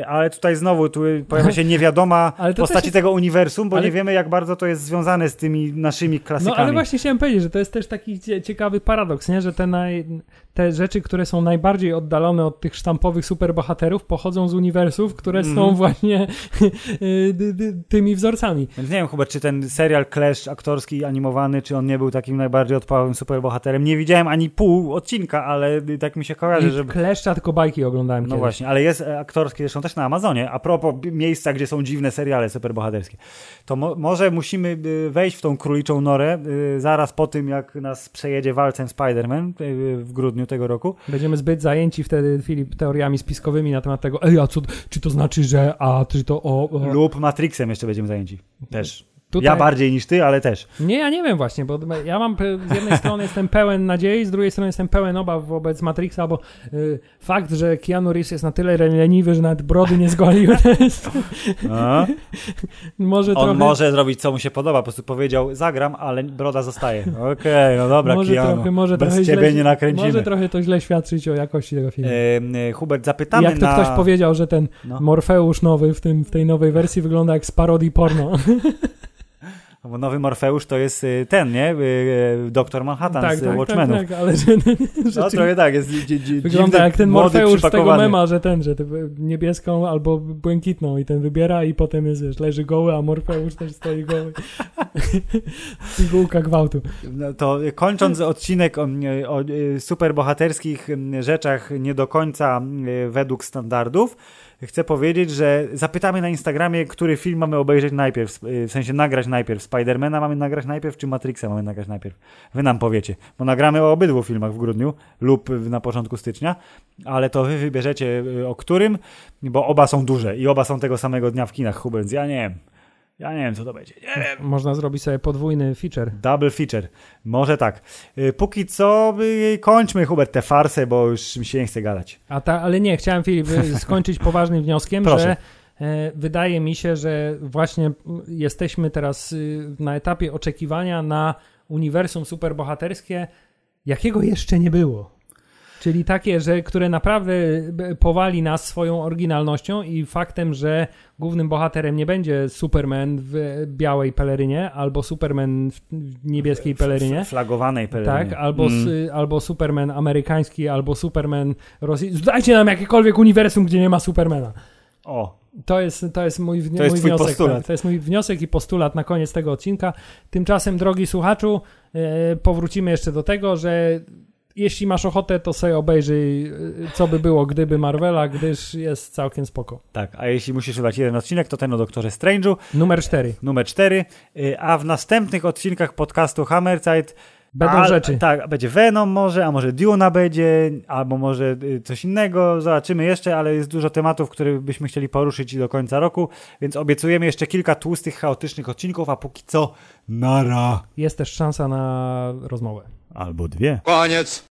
ale tutaj znowu tu pojawia się (laughs) niewiadoma Ale postaci jest- tego uniwersum, bo ale- nie wiemy jak bardzo to jest związane z tymi naszymi No klasykami. ale właśnie chciałem powiedzieć, że to jest też taki cie- ciekawy paradoks, nie? że te, naj, te rzeczy, które są najbardziej oddalone od tych sztampowych superbohaterów, pochodzą z uniwersów, które są Mhm. właśnie (laughs) y, tymi wzorcami. Więc nie wiem, Hubert, czy ten serial Clash aktorski, animowany, czy on nie był takim najbardziej odpałowym superbohaterem. Nie widziałem ani pół odcinka, ale tak mi się kojarzy, że... Kleszcza, tylko bajki oglądałem No kiedyś. właśnie, ale jest e, aktorski zresztą też na Amazonie. A propos miejsca, gdzie są dziwne seriale superbohaterskie. To mo może musimy y, wejść w tą króliczą norę y, zaraz po tym, jak nas przejedzie walcem Spider-Man y, w grudniu tego roku. Będziemy zbyt zajęci wtedy, Filip, teoriami spiskowymi na temat tego, ej, a co, czy to znaczy, że, a czy to o... o. Lub Matrixem jeszcze będziemy zajęci. Też. Tutaj- Ja bardziej niż ty, ale też. Nie, ja nie wiem właśnie, bo ja mam z jednej (laughs) strony jestem pełen nadziei, z drugiej strony jestem pełen obaw wobec Matrixa, bo y, fakt, że Keanu Reeves jest na tyle leniwy, że nawet brody nie zgolił, to jest (laughs) może On trochę... może zrobić, co mu się podoba. Po prostu powiedział, zagram, ale broda zostaje. Okej, no dobra, może Keanu. trochę, może Bez trochę ciebie źle, nie nakręcimy. Może trochę to źle świadczyć o jakości tego filmu. E, Hubert, zapytamy jak to na... ktoś powiedział, że ten No. Morfeusz nowy w, tym, w tej nowej wersji wygląda jak z parodii porno. (laughs) Bo nowy Morfeusz to jest y, ten, nie? Y, y, Doktor Manhattan tak, z tak, Watchmenów. tak, tak, ale że, (laughs) No trochę tak, jest dzi- dzi- Wygląda dziwny, jak ten Morfeusz z tego mema, że ten, że niebieską albo błękitną i ten wybiera i potem jest, wiesz, leży goły, a Morfeusz też stoi goły. (laughs) Pigułka gwałtu. No to kończąc odcinek o, o superbohaterskich rzeczach nie do końca według standardów, chcę powiedzieć, że zapytamy na Instagramie, który film mamy obejrzeć najpierw, e, w sensie nagrać najpierw. Spidermana mamy nagrać najpierw, czy Matrixa mamy nagrać najpierw? Wy nam powiecie, bo nagramy o obydwu filmach w grudniu lub na początku stycznia, ale to wy wybierzecie e, o którym, bo oba są duże i oba są tego samego dnia w kinach, Hubens. Ja nie wiem. Ja nie wiem, co to będzie. Nie wiem. Można zrobić sobie podwójny feature. Double feature. Może tak. Y, Póki co y, kończmy, Hubert, tę farsę, bo już mi się nie chce gadać. A ta, ale nie, chciałem Filip y, (laughs) skończyć poważnym wnioskiem, Proszę. że wydaje mi się, że właśnie jesteśmy teraz na etapie oczekiwania na uniwersum superbohaterskie, jakiego jeszcze nie było. Czyli takie, że które naprawdę powali nas swoją oryginalnością i faktem, że głównym bohaterem nie będzie Superman w białej pelerynie albo Superman w niebieskiej pelerynie. Flagowanej pelerynie. Tak, albo, Mm. albo Superman amerykański, albo Superman rosyjski. Dajcie nam jakiekolwiek uniwersum, gdzie nie ma Supermana. O, To jest, to jest mój, To jest mój twój wniosek. postulat. To jest mój wniosek i postulat na koniec tego odcinka. Tymczasem, drogi słuchaczu, e, powrócimy jeszcze do tego, że jeśli masz ochotę, to sobie obejrzyj, e, co by było, gdyby Marvela, gdyż jest całkiem spoko. tak. A jeśli musisz wybrać jeden odcinek, to ten o Doktorze Strange'u, Numer 4. numer 4. A w następnych odcinkach podcastu Hammerzeit Będą a, rzeczy. Tak, będzie Venom może, a może Duna będzie, albo może y, coś innego, zobaczymy jeszcze, ale jest dużo tematów, które byśmy chcieli poruszyć do końca roku, więc obiecujemy jeszcze kilka tłustych, chaotycznych odcinków, a póki co nara. Jest też szansa na rozmowę. Albo dwie. Koniec.